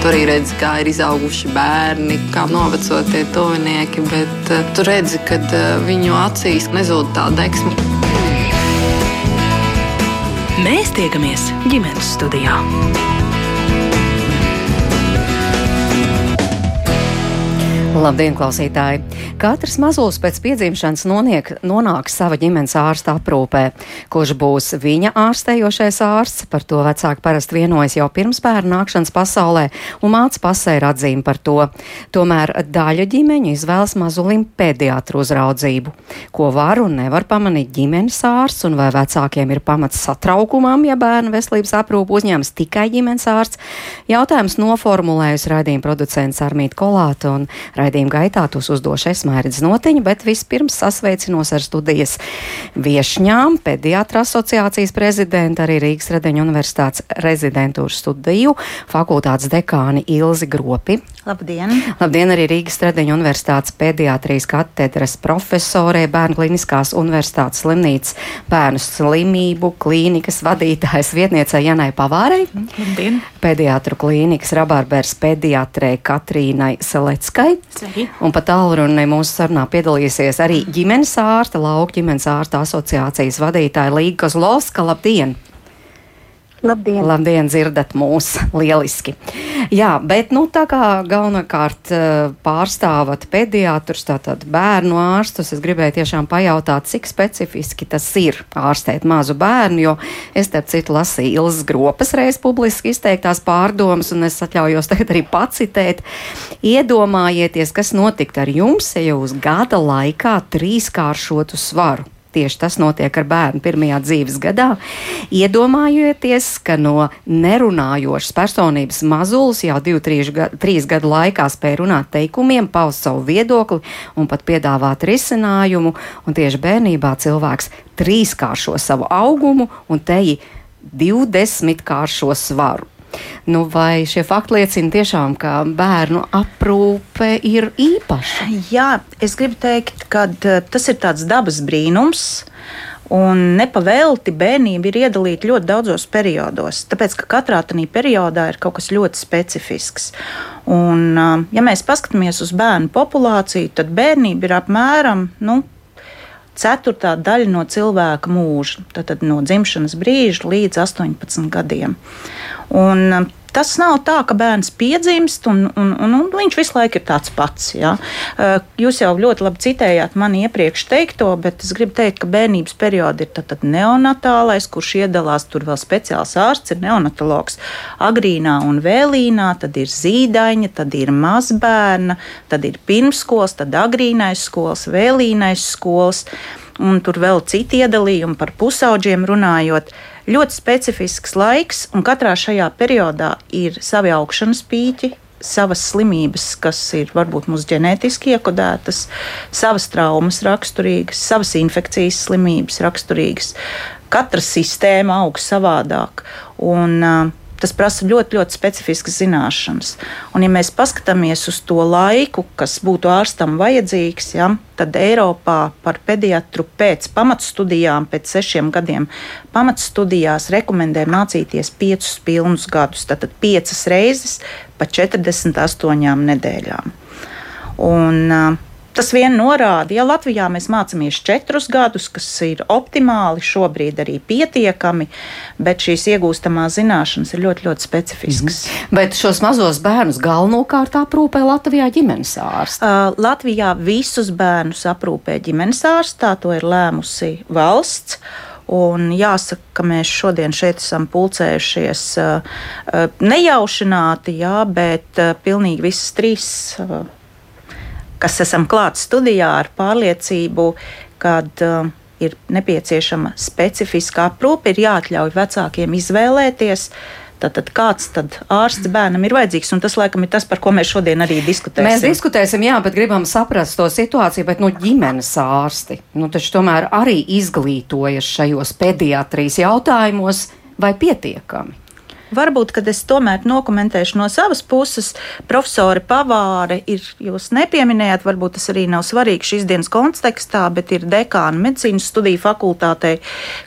Tu arī redzi, kā ir izauguši bērni, kā novecotie tuvinieki, bet uh, tu redzi, ka uh, viņu acīs nezūd tā deksme. Mēs tiekamies ģimenes studijā. Labdien, klausītāji! Katrs mazulis pēc piedzimšanas noniek, nonāks sava ģimenes ārsta aprūpē. Kurš būs viņa ārstējošais ārsts, par to vecāki parasti vienojas jau pirms bērna nākšanas pasaulē, un māca pasē ir atzīme par to. Tomēr daļa ģimeņu izvēlas mazulim pediatru uzraudzību. Ko var un nevar pamanīt ģimenes ārsts, un vai vecākiem ir pamats satraukumam, ja bērnu veselības aprūpu uzņems tikai ģimenes ārsts? Jautājums noformulējusi raidījuma producents Armīta Kolāta un Raidījuma gaitā tos uzdošu es Mērķis Notiņa, bet vispirms sasveicinos ar studijas viešņām, pediatra asociācijas prezidenta, arī Rīgas Redeņa universitātes rezidentūras studiju fakultātes dekāni Ilzi Gropi. Labdien! Labdien arī Rīgas Redeņa universitātes pediatrijas katedras profesorē, Bērnu kliniskās universitātes slimnīcas bērnu slimību klīnikas vadītājas vietniecei Janai Pavārei. Labdien! Pediatru klīnikas Rabarbers pediatrē Katrīnai Seleckai. Sveiki. Un pat tālrunē mūsu sarunā piedalīsies arī ģimenes ārsta, lauka ģimenes ārsta asociācijas vadītāja Līga Kozlovska. Labdien! Labdien! Labdien, dzirdat mūs lieliski. Jā, bet nu tā kā galvenokārt eh, pārstāvat pediatrus, tātad bērnu ārstus, es gribēju tiešām pajautāt, cik specifiski tas ir ārstēt mazu bērnu, jo es te citu lasīju Ilzas gropas reiz publiski izteiktās pārdomas, un es atļaujos tagad arī pacitēt. Iedomājieties, kas notikt ar jums, ja jūs gada laikā trīskāršotu svaru. Tieši tas notiek ar bērnu pirmajā dzīves gadā. Iedomājieties, ka no nerunājošas personības mazulis jau 2-3 gadu laikā spēja runāt teikumiem, paust savu viedokli un pat piedāvāt risinājumu, un tieši bērnībā cilvēks trīskāršo savu augumu un teji 20 kāršo svaru. Nu, vai šie fakti liecina tiešām, ka bērnu aprūpe ir īpaša? Jā, es gribu teikt, ka tas ir tāds dabas brīnums. Un nepavēlti bērnība ir iedalīta ļoti daudzos periodos, tāpēc ka katrā tādā periodā ir kaut kas ļoti specifisks. Un, ja mēs paskatāmies uz bērnu populāciju, tad bērnība ir apmēram nu, ceturtā daļa no cilvēka mūža, tad no dzimšanas brīža līdz 18 gadiem. Un, Tas nav tā, ka bērns piedzimst un, un, un, un viņš visu laiku ir tāds pats. Ja? Jūs jau ļoti labi citējāt mani iepriekš teikto, bet es gribu teikt, ka bērnības perioda ir tad neonatālais, kurš iedalās tur vēl speciāls ārsts, ir neonatologs. Agrīnā un vēlīnā, tad ir zīdaiņa, tad ir mazbērna, tad ir pirmskolas, tad agrīnais skolas, vēlīnais skolas. Un tur vēl citi iedalījumi par pusauģiem runājot. Ļoti specifisks laiks, un katrā šajā periodā ir savi augšanas pīķi, savas slimības, kas ir varbūt mūsu ģenētiski iekodētas, savas traumas raksturīgas, savas infekcijas slimības raksturīgas. Katra sistēma aug savādāk. Un, uh, tas prasa ļoti, ļoti specifiskas zināšanas. Un, ja mēs paskatāmies uz to laiku, kas būtu ārstam vajadzīgs, ja, tad Eiropā par pediatru pēc pamatstudijām, pēc sešiem gadiem pamatstudijās rekomendē mācīties piecus pilnus gadus, tātad piecas reizes pa 48 nedēļām. Un, uh, Tas vien norāda, ja Latvijā mēs mācāmies četrus gadus, kas ir optimāli, šobrīd arī pietiekami, bet šīs iegūstamās zināšanas ir ļoti, ļoti specifiskas. Mm -hmm. Bet šos mazos bērnus galvenokārt aprūpē Latvijā ģimenes ārsts? Uh, Latvijā visus bērnus aprūpē ģimenes ārsts, tā to ir lēmusi valsts. Un jāsaka, ka mēs šodien šeit esam pulcējušies uh, nejaušināti, jā, bet uh, pilnīgi visas trīs. Kas esam klāt studijā ar pārliecību, ka uh, ir nepieciešama specifiska aprūpe, ir jāatļauj vecākiem izvēlēties. Tātad kāds tad ārsts bērnam ir vajadzīgs? Un tas, laikam, ir tas, par ko mēs šodien arī diskutēsim. Mēs diskutēsim, jā, bet gribam saprast to situāciju, bet nu, ģimenes ārsti nu, taču tomēr arī izglītojas šajos pediatrijas jautājumos vai pietiekami? Varbūt, kad es tomēr nokomentēšu no savas puses, profesori Pavāre ir, jūs nepieminējāt, varbūt tas arī nav svarīgi šīs dienas kontekstā, bet ir dekāna medicīnas studiju fakultātei,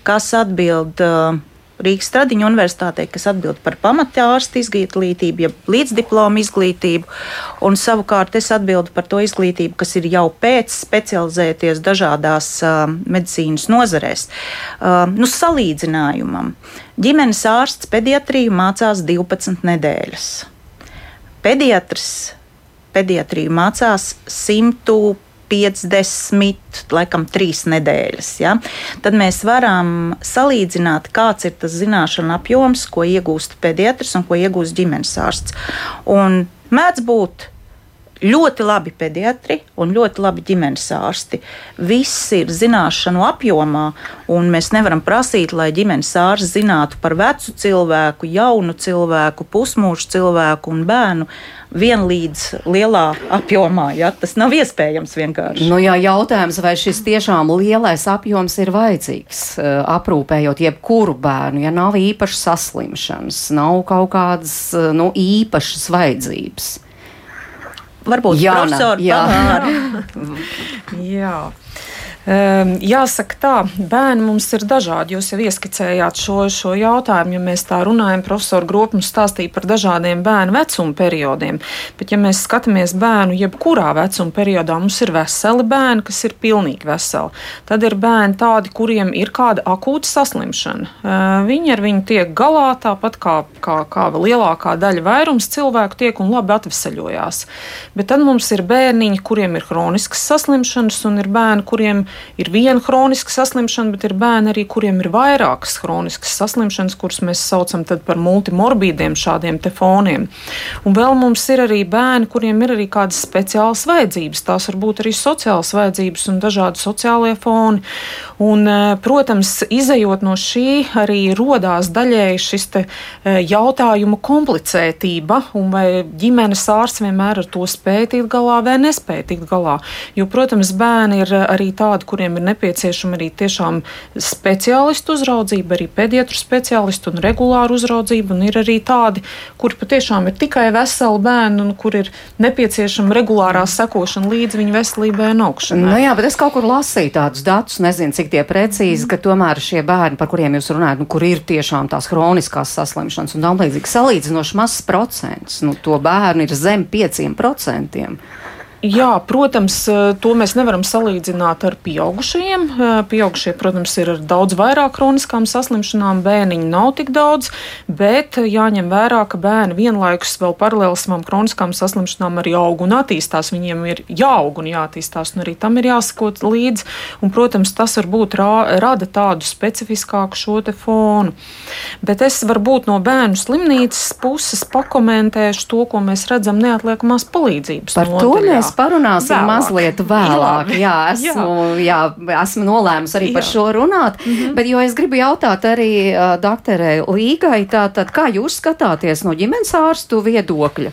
kas atbild uh, Rīgas Stradiņa universitātei, kas atbild par pamatārstu izglītību, jeb līdzdiplomu izglītību, un savukārt es atbildu par to izglītību, kas ir jau pēc specializēties dažādās uh, medicīnas nozarēs. Uh, nu, salīdzinājumam. Ģimenes ārsts pediatriju mācās 12 nedēļas. Pediatrs pediatriju mācās 100. 50, laikam, trīs nedēļas. Ja? Tad mēs varam salīdzināt, kāds ir tas zināšanu apjoms, ko iegūst pediatrs un ko iegūst ģimenes ārsts. Un mēdz būt ļoti labi pediatri un ļoti labi ģimenes ārsti. Viss ir zināšanu apjomā, un mēs nevaram prasīt, lai ģimenes ārsts zinātu par vecu cilvēku, jaunu cilvēku, pusmūžu cilvēku un bērnu vienlīdz lielā apjomā. Ja? Tas nav iespējams vienkārši. Nu, jā, jautājums, vai šis tiešām lielais apjoms ir vajadzīgs uh, aprūpējot jebkuru bērnu, ja nav īpašas saslimšanas, nav kaut kādas uh, nu, īpašas vajadzības. Varbūt Jāna, profesori jā. pamāra. Jā. Um, jāsaka, tā, bērni mums ir dažādi. Jūs jau ieskicējāt šo, šo jautājumu, ja mēs tā runājam. Profesors mums stāstīja par dažādiem bērnu vecuma periodiem. Bet, ja mēs skatāmies bērnu jebkurā vecuma periodā, mums ir veseli bērni, kas ir pilnīgi veseli. Tad ir bērni tādi, kuriem ir kāda akūta saslimšana. Uh, viņi ar viņu tiek galā tāpat kā, kā, kā lielākā daļa vairums cilvēku tiek un labi atvesaļojās. Bet tad mums ir bērniņi, kuriem ir hroniskas saslimšanas, un ir bērni, kuriem ir viena hroniska saslimšana, bet ir bērni arī, kuriem ir vairākas hroniskas saslimšanas, kuras mēs saucam par multimorbīdiem šādiem te foniem. Un vēl mums ir arī bērni, kuriem ir arī kādas speciālas vajadzības. Tās var būt arī sociālas vajadzības un dažādi sociālie foni. Un, eh, protams, izējot no šī, arī rodās daļēji šis te, eh, jautājumu komplicētība, un vai ģimenes ārsts vienmēr ar to spēj tikt galā vai nespēj tikt galā. Jo, protams, bērni ir eh, arī tādi, kuriem ir nepieciešama arī tiešām speciālistu uzraudzība, arī pediatru speciālistu un regulāru uzraudzību, un ir arī tādi, kuri patiešām ir tikai veseli bērni un kur ir nepieciešama regulārā sekošana līdz viņu veselībai un augšanai. Nu, jā, bet es kaut kur lasīju tādus datus, nezinu, cik tie precīzi, ka tomēr šie bērni, par kuriem jūs runājat, nu, kur ir tiešām tās hroniskās saslimšanas un tam līdzīgi, salīdzinoši mazs procents. Nu, to bērnu ir zem 5%. Jā, protams, to mēs nevaram salīdzināt ar pieaugušajiem. Pieaugušie, protams, ir ar daudz vairāk kroniskām saslimšanām, bērniņi nav tik daudz, bet jāņem vērā, ka bērni vienlaikus vēl paralēli savām kroniskām saslimšanām arī aug un attīstās. Viņiem ir jāaug un jāattīstās, un arī tam ir jāsakot līdzi. Un, protams, tas varbūt rā, rada tādu specifiskāku šo te fonu. Bet es varbūt no bērnu slimnīcas puses pakomentēšu to, ko mēs redzam neatliekamās palīdzības. Par to nodaļā. Mēs parunāsim Vēlāk. mazliet vēlāk. Jā. Jā, esmu, jā. esmu nolēmusi arī par Jā. šo runāt. Mm -hmm. Bet, jo es gribu jautāt arī uh, doktorai Līgai, tātad, kā jūs skatāties no ģimenes ārstu viedokļa?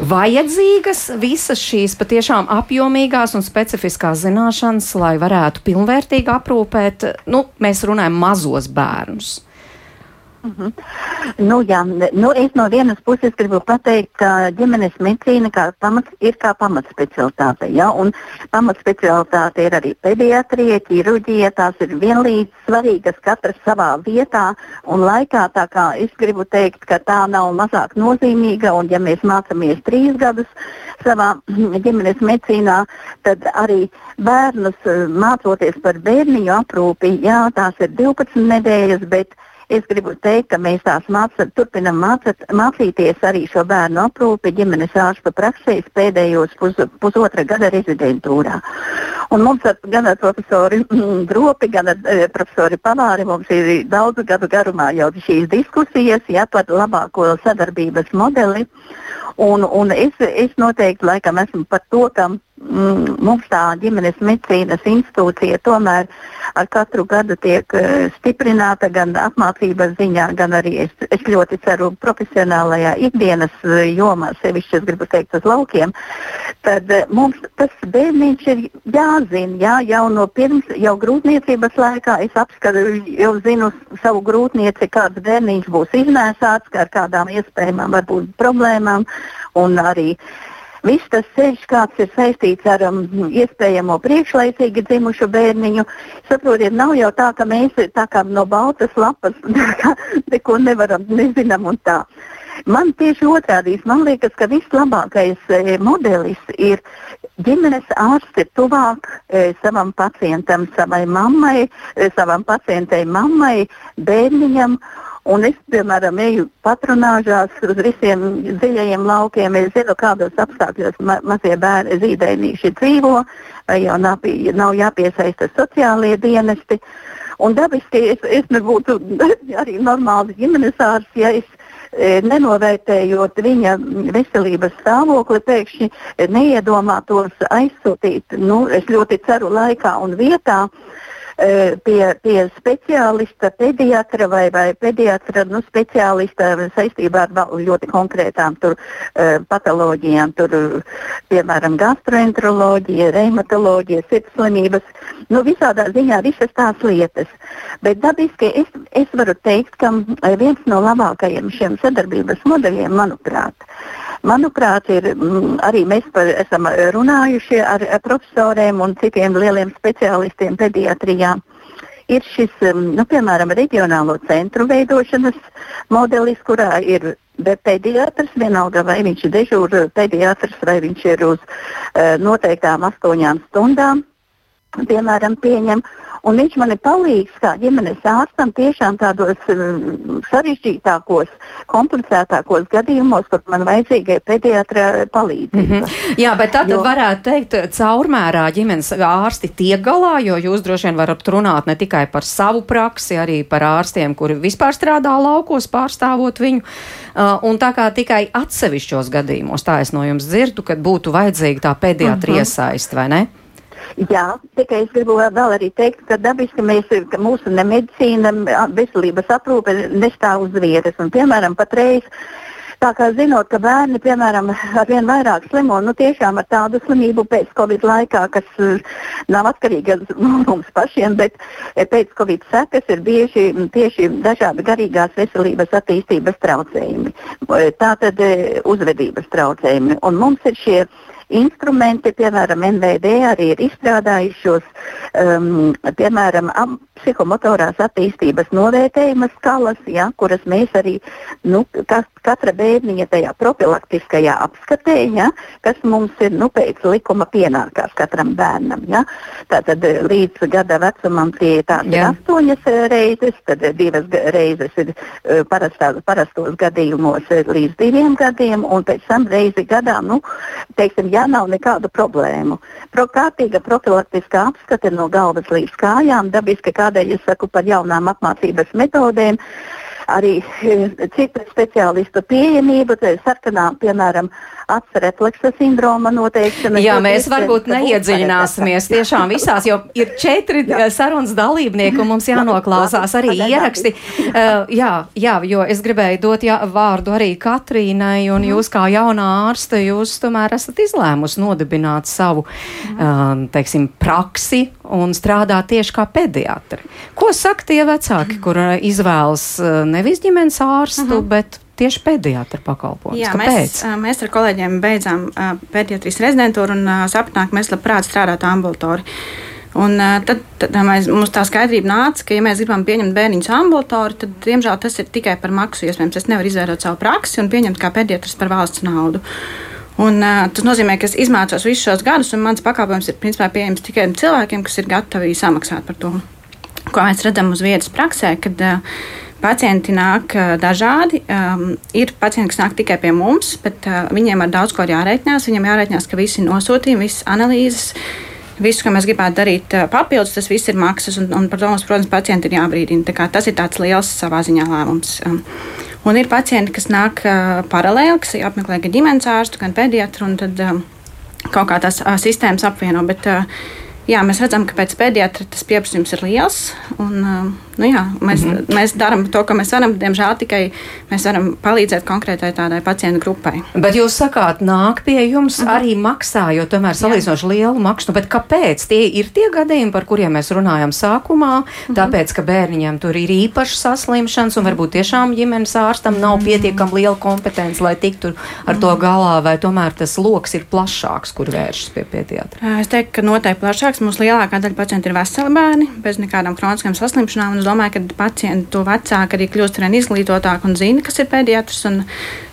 Vajadzīgas visas šīs patiešām apjomīgās un specifiskās zināšanas, lai varētu pilnvērtīgi aprūpēt, nu, mēs runājam, mazos bērnus. Nu, jā, nu, es no vienas puses gribu pateikt, ka ģimenes medicīna kā pamats, ir kā pamatspecialitāte. Ja? Pamatspecialitāte ir arī pediatrija, ķirurģija. Tās ir vienlīdz svarīgas katras savā vietā un laikā. Tā kā es gribu teikt, ka tā nav mazāk nozīmīga. Un, ja mēs mācāmies trīs gadus savā ģimenes medicīnā, tad arī bērnus mācoties par bērniņu aprūpi, jā, tās ir 12 nedēļas. Bet Es gribu teikt, ka mēs tās mācam, turpinam mācāt, mācīties arī šo bērnu aprūpi ģimenes ārsta praksēs pēdējos pus, pusotra gada rezidentūrā. Un mums ar, gan ar profesori Gropi, gan ar e, profesori Pavāri mums ir daudzu gadu garumā jau šīs diskusijas ja, par labāko sadarbības modeli. Un, un es, es noteikti laikam esmu par to, ka mm, mums tā ģimenes medicīnas institūcija tomēr ar katru gadu tiek uh, stiprināta gan apmācības ziņā, gan arī es, es ļoti ceru profesionālajā ikdienas uh, jomā, sevišķi es gribu teikt uz laukiem. Tad uh, mums tas bērniņš ir jāzina, jā, jau no pirms, jau grūtniecības laikā es apskatu, jau zinu savu grūtnieci, kāds bērniņš būs iznēsāts, ar kādām iespējamām varbūt problēmām un arī Viss tas ceļš, kāds ir saistīts ar um, iespējamo priekšlaicīgi dzimušu bērniņu, saprotiet, nav jau tā, ka mēs tā kā no baltas lapas neko nevaram, nezinām un tā. Man tieši otrādi, man liekas, ka vislabākais e, modelis ir ģimenes ārsts ir tuvāk e, savam pacientam, savai mammai, e, savam pacientei mammai, bērniņam. Un es, piemēram, eju patronāžās uz visiem dziļajiem laukiem. Es zinu, kādos apstākļos ma mazie bērni zīdainīši dzīvo, vai jau nav, nav jāpiesaista sociālie dienesti. Un dabiski es, es nebūtu arī normāls ģimenes ārsts, ja es nenovērtējot viņa veselības stāvokli, pēkšņi neiedomātos aizsūtīt, nu, es ļoti ceru, laikā un vietā pie, pie speciālista, pediatra vai, vai pediatra nu, speciālista saistībā ar ļoti konkrētām tur, patoloģijām, tur, piemēram, gastroenteroloģija, reumatoloģija, sirdslimības, nu, visādā ziņā visas tās lietas. Bet dabiski es, es varu teikt, ka viens no labākajiem šiem sadarbības modeļiem, manuprāt, Manuprāt, ir, mm, arī mēs par, esam runājuši ar, ar profesoriem un citiem lieliem speciālistiem pediatrijā. Ir šis, mm, nu, piemēram, reģionālo centru veidošanas modelis, kurā ir pediatrs, vienalga vai viņš ir dežūra pediatrs vai viņš ir uz uh, noteiktām astoņām stundām, piemēram, pieņem. Un viņš man ir palīdzis kā ģimenes ārstam tiešām tādos um, sarežģītākos, komplicētākos gadījumos, kur man vajadzīga pediatra palīdzība. Mm -hmm. Jā, bet tad jo... varētu teikt, caurmērā ģimenes ārsti tiek galā, jo jūs droši vien varat runāt ne tikai par savu praksi, arī par ārstiem, kuri vispār strādā laukos, pārstāvot viņu. Uh, un tā kā tikai atsevišķos gadījumos, tā es no jums dzirdu, kad būtu vajadzīga tā pediatra mm -hmm. iesaist, vai ne? Jā, tikai es gribu vēl arī teikt, ka dabiski mēs, ka mūsu medicīna, veselības aprūpe nestāv uz vietas. Un, piemēram, patreiz Tā kā zinot, ka bērni, piemēram, ar vien vairāk slimo, nu tiešām ar tādu slimību pēc Covid laikā, kas uh, nav atkarīga no mums pašiem, bet eh, pēc Covid sekas ir bieži tieši dažādi garīgās veselības attīstības traucējumi. Tātad eh, uzvedības traucējumi. Un mums ir šie instrumenti, piemēram, NVD arī ir izstrādājušos, um, piemēram, psihomotorās attīstības novērtējuma skalas, ja, kuras mēs arī, nu, kas, katra bērniņa tajā profilaktiskajā apskatē, ja, kas mums ir, nu, pēc likuma pienākās katram bērnam, ja. Tātad eh, līdz gada vecumam tie tās ir astoņas eh, reizes, tad eh, divas reizes ir parastā, parastos gadījumos līdz diviem gadiem, un pēc tam reizi gadā, nu, teiksim, ja nav nekādu problēmu. Pro, kārtīga profilaktiskā apskate no galvas līdz kājām, dabiski kādēļ es saku par jaunām apmācības metodēm, arī citu speciālistu pieejamību, sarkanā, piemēram, acu refleksa sindroma noteikšana. Jā, mēs varbūt neiedziļināsimies tiešām visās, jo ir četri. Eh, sarunas dalībnieki un mums jānoklausās arī ieraksti. Uh, jā, jā, jo es gribēju dot jā, vārdu arī Katrīnai, un mhm. jūs kā jaunā ārste, jūs tomēr esat izlēmusi nodibināt savu, um, teiksim, praksi un strādāt tieši kā pediatri. Ko saka tie vecāki, kur izvēlas nevis ģimenes ārstu, uh mhm. -huh. bet tieši pediatra pakalpojums. Jā, Kāpēc? mēs, mēs ar kolēģiem beidzām pediatrijas rezidentūru un sapratām, ka mēs labprāt strādātu ambulatori. Un, tad, tad mēs, mums tā skaidrība nāca, ka, ja mēs gribam pieņemt bērniņus ambulatori, tad, diemžēl, tas ir tikai par maksu. Iespējams, es nevaru izvērot savu praksi un pieņemt kā pediatrs par valsts naudu. Un, uh, tas nozīmē, ka es izmācos visus šos gadus, un mans pakalpojums ir principā pieejams tikai cilvēkiem, kas ir gatavi samaksāt par to. Ko mēs redzam uz vietas praksē, kad uh, Pacienti nāk dažādi. Um, ir pacienti, kas nāk tikai pie mums, bet uh, viņiem ar daudz ko ir jārēķinās. Viņiem jārēķinās, ka visi nosūtījumi, visas analīzes, visu, ko mēs gribētu darīt uh, papildus, tas viss ir maksas. Un, un par to mums, protams, pacienti ir jābrīdina. Tas ir tāds liels savā ziņā lēmums. Un ir pacienti, kas nāk paralēli, kas apmeklē gan ģimenes ārstu, gan pediatru, un tad kaut kā tās sistēmas apvieno. Bet, jā, mēs redzam, ka pēc pediatra tas pieprasījums ir liels. Un, Nu, jā, mēs, mm -hmm. mēs darām to, ko mēs varam. Diemžēl tikai mēs varam palīdzēt konkrētai tādai pacientu grupai. Bet jūs sakāt, nāk pie jums mm -hmm. arī maksā, jo tomēr salīdzinoši lielu maksu. Bet kāpēc? Tie ir tie gadījumi, par kuriem mēs runājam sākumā. Mm -hmm. Tāpēc, ka bērniņiem tur ir īpašas saslimšanas un varbūt tiešām ģimenes ārstam nav -hmm. pietiekami liela kompetence, lai tiktu ar to mhm. galā, vai tomēr tas lokus ir plašāks, kur vēršas pie pediatra? Es teiktu, ka noteikti plašāks. Mums lielākā daļa pacientu ir veseli bērni bez nekādām kroniskām saslimšanām es domāju, ka pacienti to vecāki arī kļūst ar vien izglītotāki un zina, kas ir pediatrs. Un,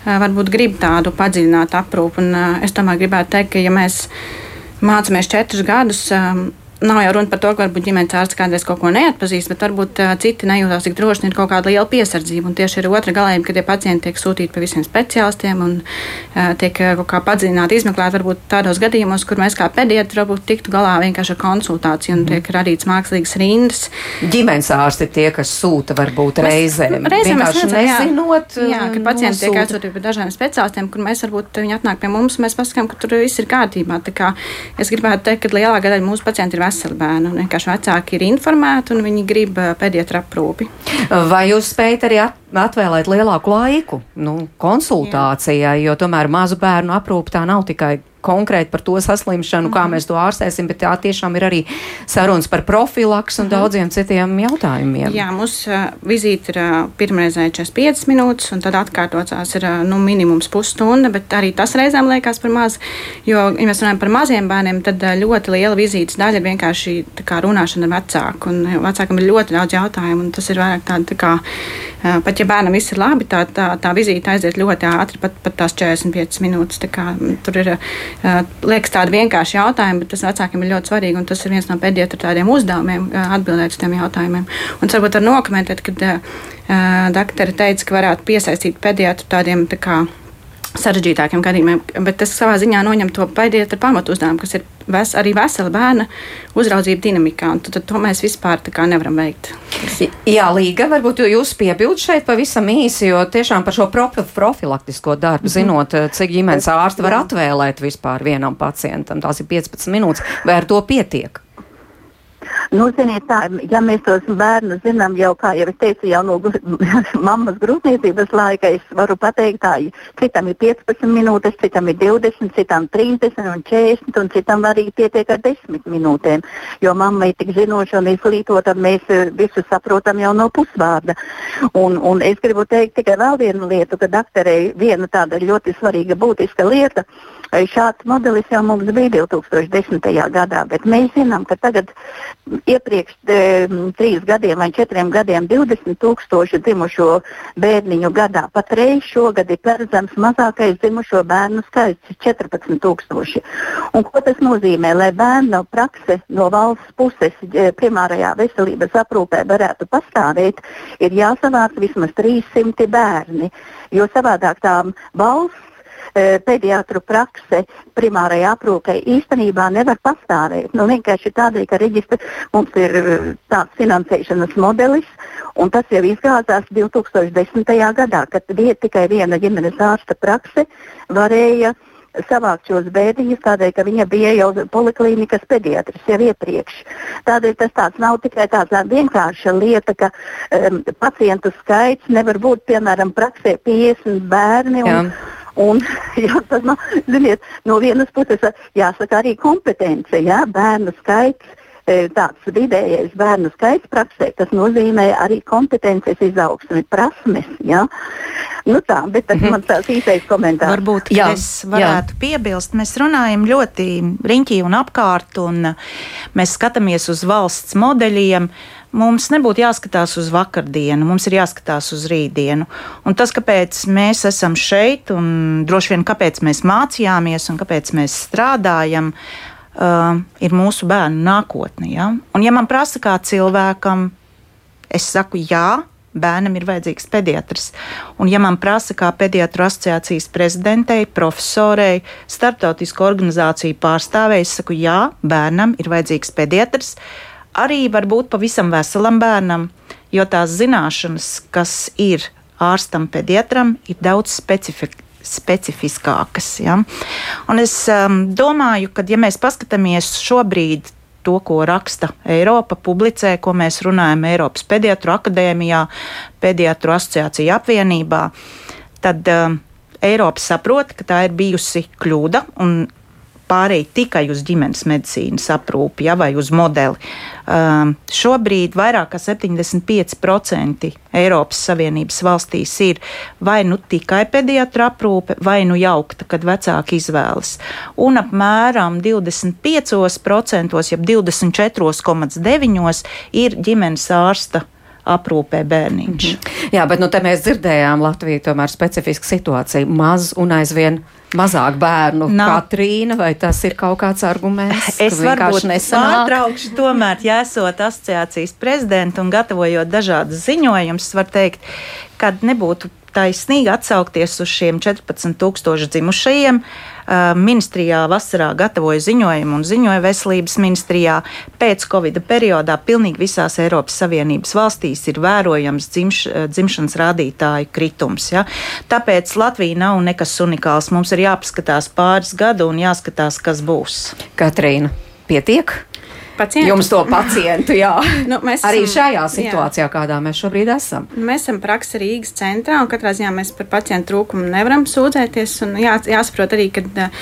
varbūt grib tādu padziļinātu aprūpu. Un, es tomēr gribētu teikt, ka ja mēs mācāmies četrus gadus. Nav jau runa par to, ka varbūt ģimenes ārsts kādreiz kaut ko neatpazīst, bet varbūt uh, citi nejūtas tik droši, ir kaut kāda liela piesardzība. Un tieši ir otra galējuma, kad tie pacienti tiek sūtīti pie visiem speciālistiem un uh, tiek uh, kaut kā padziļināti izmeklēti. Varbūt tādos gadījumos, kur mēs kā pediatri varbūt tiktu galā vienkārši ar konsultāciju un tiek radīts mākslīgas rindas. Ģimenes ārsti tie, kas sūta varbūt reizēm. Reizēm mēs redzam, nezinot, jā, jā, ka pacienti tiek aizsūtīti pie dažādiem speciālistiem, kur mēs varbūt viņi atnāk pie mums, mēs pasakām, ka tur viss ir kārtībā. Es gribētu teikt, ka lielākā daļa mūsu pacientu ir veseli bērni. Vienkārši vecāki ir informēti un viņi grib eh, pediatra aprūpi. Vai jūs spējat arī atvēlēt lielāku laiku nu, konsultācijai, Jā. jo tomēr mazu bērnu aprūpe tā nav tikai konkrēti par to saslimšanu, mm -hmm. kā mhm. mēs to ārstēsim, bet tā tiešām ir arī sarunas par profilaks un mm -hmm. daudziem citiem jautājumiem. Jā, mūsu uh, vizīte ir uh, pirmreizēji 45 minūtes, un tad atkārtotās ir uh, nu, minimums pusstunda, bet arī tas reizēm liekas par maz, jo, ja mēs runājam par maziem bērniem, tad uh, ļoti liela vizītes daļa ir vienkārši kā, runāšana ar vecāku, un vecākam ir ļoti daudz jautājumu, un tas ir vairāk tāda, tā kā, uh, pat ja bērnam viss ir labi, tā, tā, tā vizīte aiziet ļoti ātri, pat, pat tās 45 minūtes, tā kā tur ir liekas tādi vienkārši jautājumi, bet tas vecākiem ir ļoti svarīgi. Tas ir viens no pēdējiem tādiem uzdevumiem, atbildēt uz tiem jautājumiem. Un varbūt var nokomentēt, kad uh, doktori teica, ka varētu piesaistīt pediatru tādiem tā kā, sarežģītākiem gadījumiem, bet tas savā ziņā noņem to pēdējo pamatu uzdevumu, kas ir ves, arī vesela bērna uzraudzība dinamikā. Tad, tad to mēs vispār nevaram veikt. Jā, Līga, varbūt jūs piebildat šeit pavisam īsi, jo tiešām par šo profilaktisko darbu, -hmm. zinot, cik ģimenes ārsti var atvēlēt vispār vienam pacientam, tās ir 15 minūtes, vai ar to pietiek? Nu, ziniet, tā, ja mēs tos bērnus zinām jau, kā jau es teicu, jau no mammas grūtniecības laika, es varu pateikt, tā, citam ir 15 minūtes, citam ir 20, citam 30 un 40, un citam arī pietiek ar 10 minūtēm. Jo mamma ir tik zinoša un izglītota, mēs eh, visu saprotam jau no pusvārda. Un, un es gribu teikt tikai vēl vienu lietu, ka doktorei viena tāda ļoti svarīga būtiska lieta. Šāds modelis jau mums bija 2010. gadā, bet mēs zinām, ka tagad iepriekš e, trīs gadiem vai četriem gadiem 20 tūkstoši dzimušo bērniņu gadā. Patreiz šogad ir paredzams mazākais dzimušo bērnu skaits - 14 tūkstoši. Un ko tas nozīmē? Lai bērnu prakse no valsts puses primārajā veselības aprūpē varētu pastāvēt, ir jāsavāc vismaz 300 bērni, jo savādāk tām valsts E, pediatru prakse primārajai aprūpei īstenībā nevar pastāvēt. Nu, vienkārši tādēļ, ka reģistra mums ir e, tāds finansēšanas modelis, un tas jau izgāzās 2010. gadā, kad tikai viena ģimenes ārsta prakse varēja savākt šos bērniņus, tādēļ, ka viņa bija jau poliklīnikas pediatrs jau iepriekš. Tādēļ tas tāds nav tikai tāda vienkārša lieta, ka um, pacientu skaits nevar būt, piemēram, praksē 50 bērni. Un, Jā. Un, jā, tas, nu, ziniet, no vienas puses jāsaka arī kompetence, jā, bērnu skaits. E, tāds vidējais bērnu skaits praksē, tas nozīmē arī kompetences izaugsmi, prasmes. Ja? Nu tā, bet tas -hmm. man tāds īsais komentārs. Varbūt jā, es varētu jā. piebilst, mēs runājam ļoti riņķī un apkārt, un mēs skatāmies uz valsts modeļiem. Uh, mums nebūtu jāskatās uz vakardienu, mums ir jāskatās uz rītdienu. Un tas, kāpēc mēs esam šeit, un droši vien kāpēc mēs mācījāmies un kāpēc mēs strādājam, uh, ir mūsu bērnu nākotne. Ja? Un, ja man prasa kā cilvēkam, es saku jā. Bērnam ir vajadzīgs pediatrs. Un, ja man prasa, kā pediatru asociācijas prezidentei, profesorei, starptautisku organizāciju pārstāvēji, es saku, jā, bērnam ir vajadzīgs pediatrs. Uh, arī var būt pavisam veselam bērnam, jo tās zināšanas, kas ir ārstam, pediatram, ir daudz specifiskākas specifiskākas. Ja? Un es um, domāju, ka, ja mēs paskatāmies šobrīd to, ko raksta Eiropa, publicē, ko mēs runājam Eiropas pediatru akadēmijā, pediatru asociācija apvienībā, tad uh, Eiropa saprot, ka tā ir bijusi kļūda un pārējai tikai uz ģimenes medicīnas aprūpi ja, vai uz modeli. Um, šobrīd vairāk kā 75% Eiropas Savienības valstīs ir vai nu tikai pediatra aprūpe, vai nu jaukta, kad vecāki izvēlas. Un apmēram 25%, jeb 24,9% ir ģimenes ārsta aprūpē bērniņš. Mm -hmm. Jā, bet nu, te mēs dzirdējām Latviju tomēr specifisku situāciju. Maz un aizvien mazāk bērnu. Nav. Katrīna, vai tas ir kaut kāds arguments? Es varbūt nepārtraukšu, tomēr, ja esot asociācijas prezidenta un gatavojot dažādas ziņojumus, var teikt, kad nebūtu taisnīgi atsaukties uz šiem 14,000 dzimušajiem. Ministrijā vasarā gatavoja ziņojumu un ziņoja veselības ministrijā. Pēc Covid periodā pilnīgi visās Eiropas Savienības valstīs ir vērojams dzimš, dzimšanas rādītāju kritums. Ja? Tāpēc Latvija nav nekas unikāls. Mums ir jāpaskatās pāris gadu un jāskatās, kas būs. Katrīna, pietiek? Pacientu. Jums to pacientu, jā. nu, esam, Arī šajā situācijā, jā. kādā mēs šobrīd esam. Mēs esam praksa Rīgas centrā, un katrā ziņā mēs par pacientu trūkumu nevaram sūdzēties. Jā, jāsaprot arī, ka uh,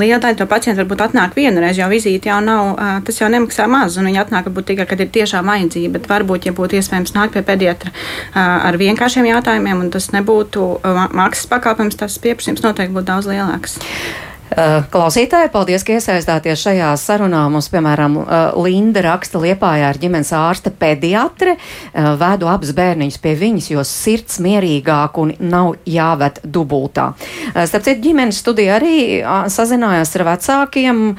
liela daļa to pacientu varbūt atnāk vienreiz, jo vizīte jau nav, uh, tas jau nemaksā maz, un viņi atnāk varbūt tikai, kad ir tiešām vajadzība, bet varbūt, ja būtu iespējams nākt pie pediatra uh, ar vienkāršiem jautājumiem, un tas nebūtu uh, maksas pakalpojums, tas pieprasījums noteikti būtu daudz lielāks. Eh, klausītāji, paldies, ka iesaistāties šajā sarunā. Mums, piemēram, eh, Linda raksta Liepājā ar ģimenes ārste pediatre, eh, vedu abus bērniņus pie viņas, jo sirds mierīgāk un nav jāved dubultā. Starp citu, ģimenes studija arī sazinājās ar vecākiem,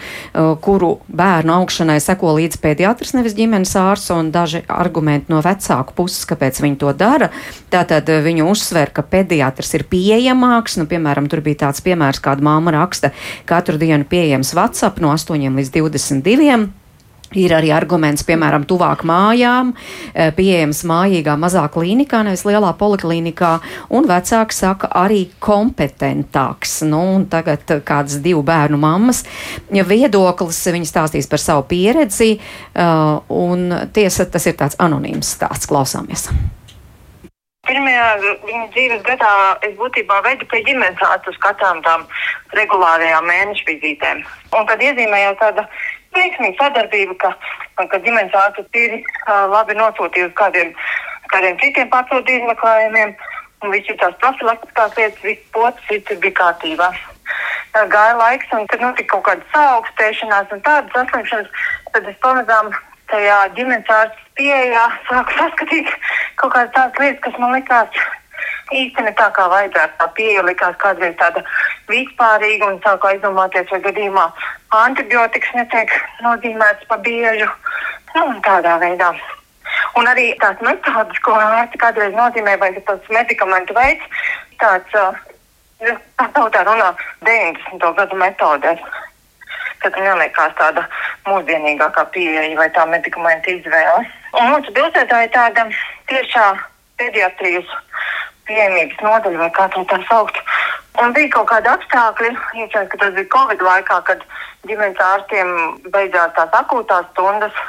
kuru bērnu augšanai seko līdz pediatrs, nevis ģimenes ārsts, un daži argumenti no vecāku puses, kāpēc viņi to dara. Tātad viņu uzsver, ka pediatrs ir pieejamāks, nu, piemēram, tur bija tāds piemērs, kāda māma raksta, katru dienu pieejams WhatsApp no 8 līdz 22. Ir arī arguments, piemēram, tuvāk mājām, e, pieejams mājīgā mazā klīnikā, nevis lielā poliklīnikā, un vecāki saka arī kompetentāks. Nu, tagad kādas divu bērnu mammas viedoklis, viņa stāstīs par savu pieredzi, e, un tiesa, tas ir tāds anonīms stāsts. Klausāmies! Pirmajā viņa dzīves gadā es būtībā veidu pie ģimenes ārsta uz katrām tām regulārajām mēnešu vizītēm. Un tad iezīmējās tāda veiksmīga sadarbība, ka, ka ģimenes ārsts ir uh, labi nosūtījusi uz kādiem, kādiem citiem pārsūtu izmeklējumiem. Un viss tās profilaktiskās lietas, viss pocis, viss bija kārtībā. Gāja laiks, un tad notika kaut kāda saaugstēšanās un tādas saslimšanas. Tad es pamazām tajā ģimenes ārsta pieejā sāku saskatīt kaut kādas tādas lietas, kas man likās īsti ne tā, kā vajadzētu. Tā pieeja likās kādreiz tāda vispārīga un sāku aizdomāties, vai gadījumā antibiotikas netiek nozīmēts pa biežu. Nu, tādā veidā. Un arī tās metodas, ko ārsti kādreiz nozīmē, vai tas medikamentu veids, tāds, uh, tā tautā runā 90. gadu metodēs tad viņam liekas tāda mūsdienīgākā pieeja vai tā medikamenta izvēle. Un mūsu pilsētā ir tāda tiešā pediatrijas pieejamības nodaļa, vai kā to tā saukt. Un bija kaut kādi apstākļi, iespējams, ka tas bija Covid laikā, kad ģimenes ārstiem beidzās tās akūtās stundas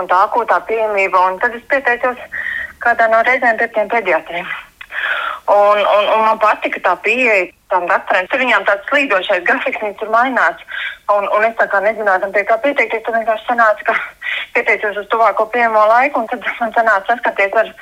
un tā akūtā pieejamība. Tad es pieteicos kādā no reizēm pie tiem pediatriem. Un, un, un man patika tā pieeja tam doktoriem. Tur viņām tāds slīdošais grafiks, viņi tur mainās. Un, un es tā kā nezināju, pie kā pieteikties, tad vienkārši sanāca, ka pieteicos uz tuvāko pieejamo laiku, un tad man sanāca saskaties ar,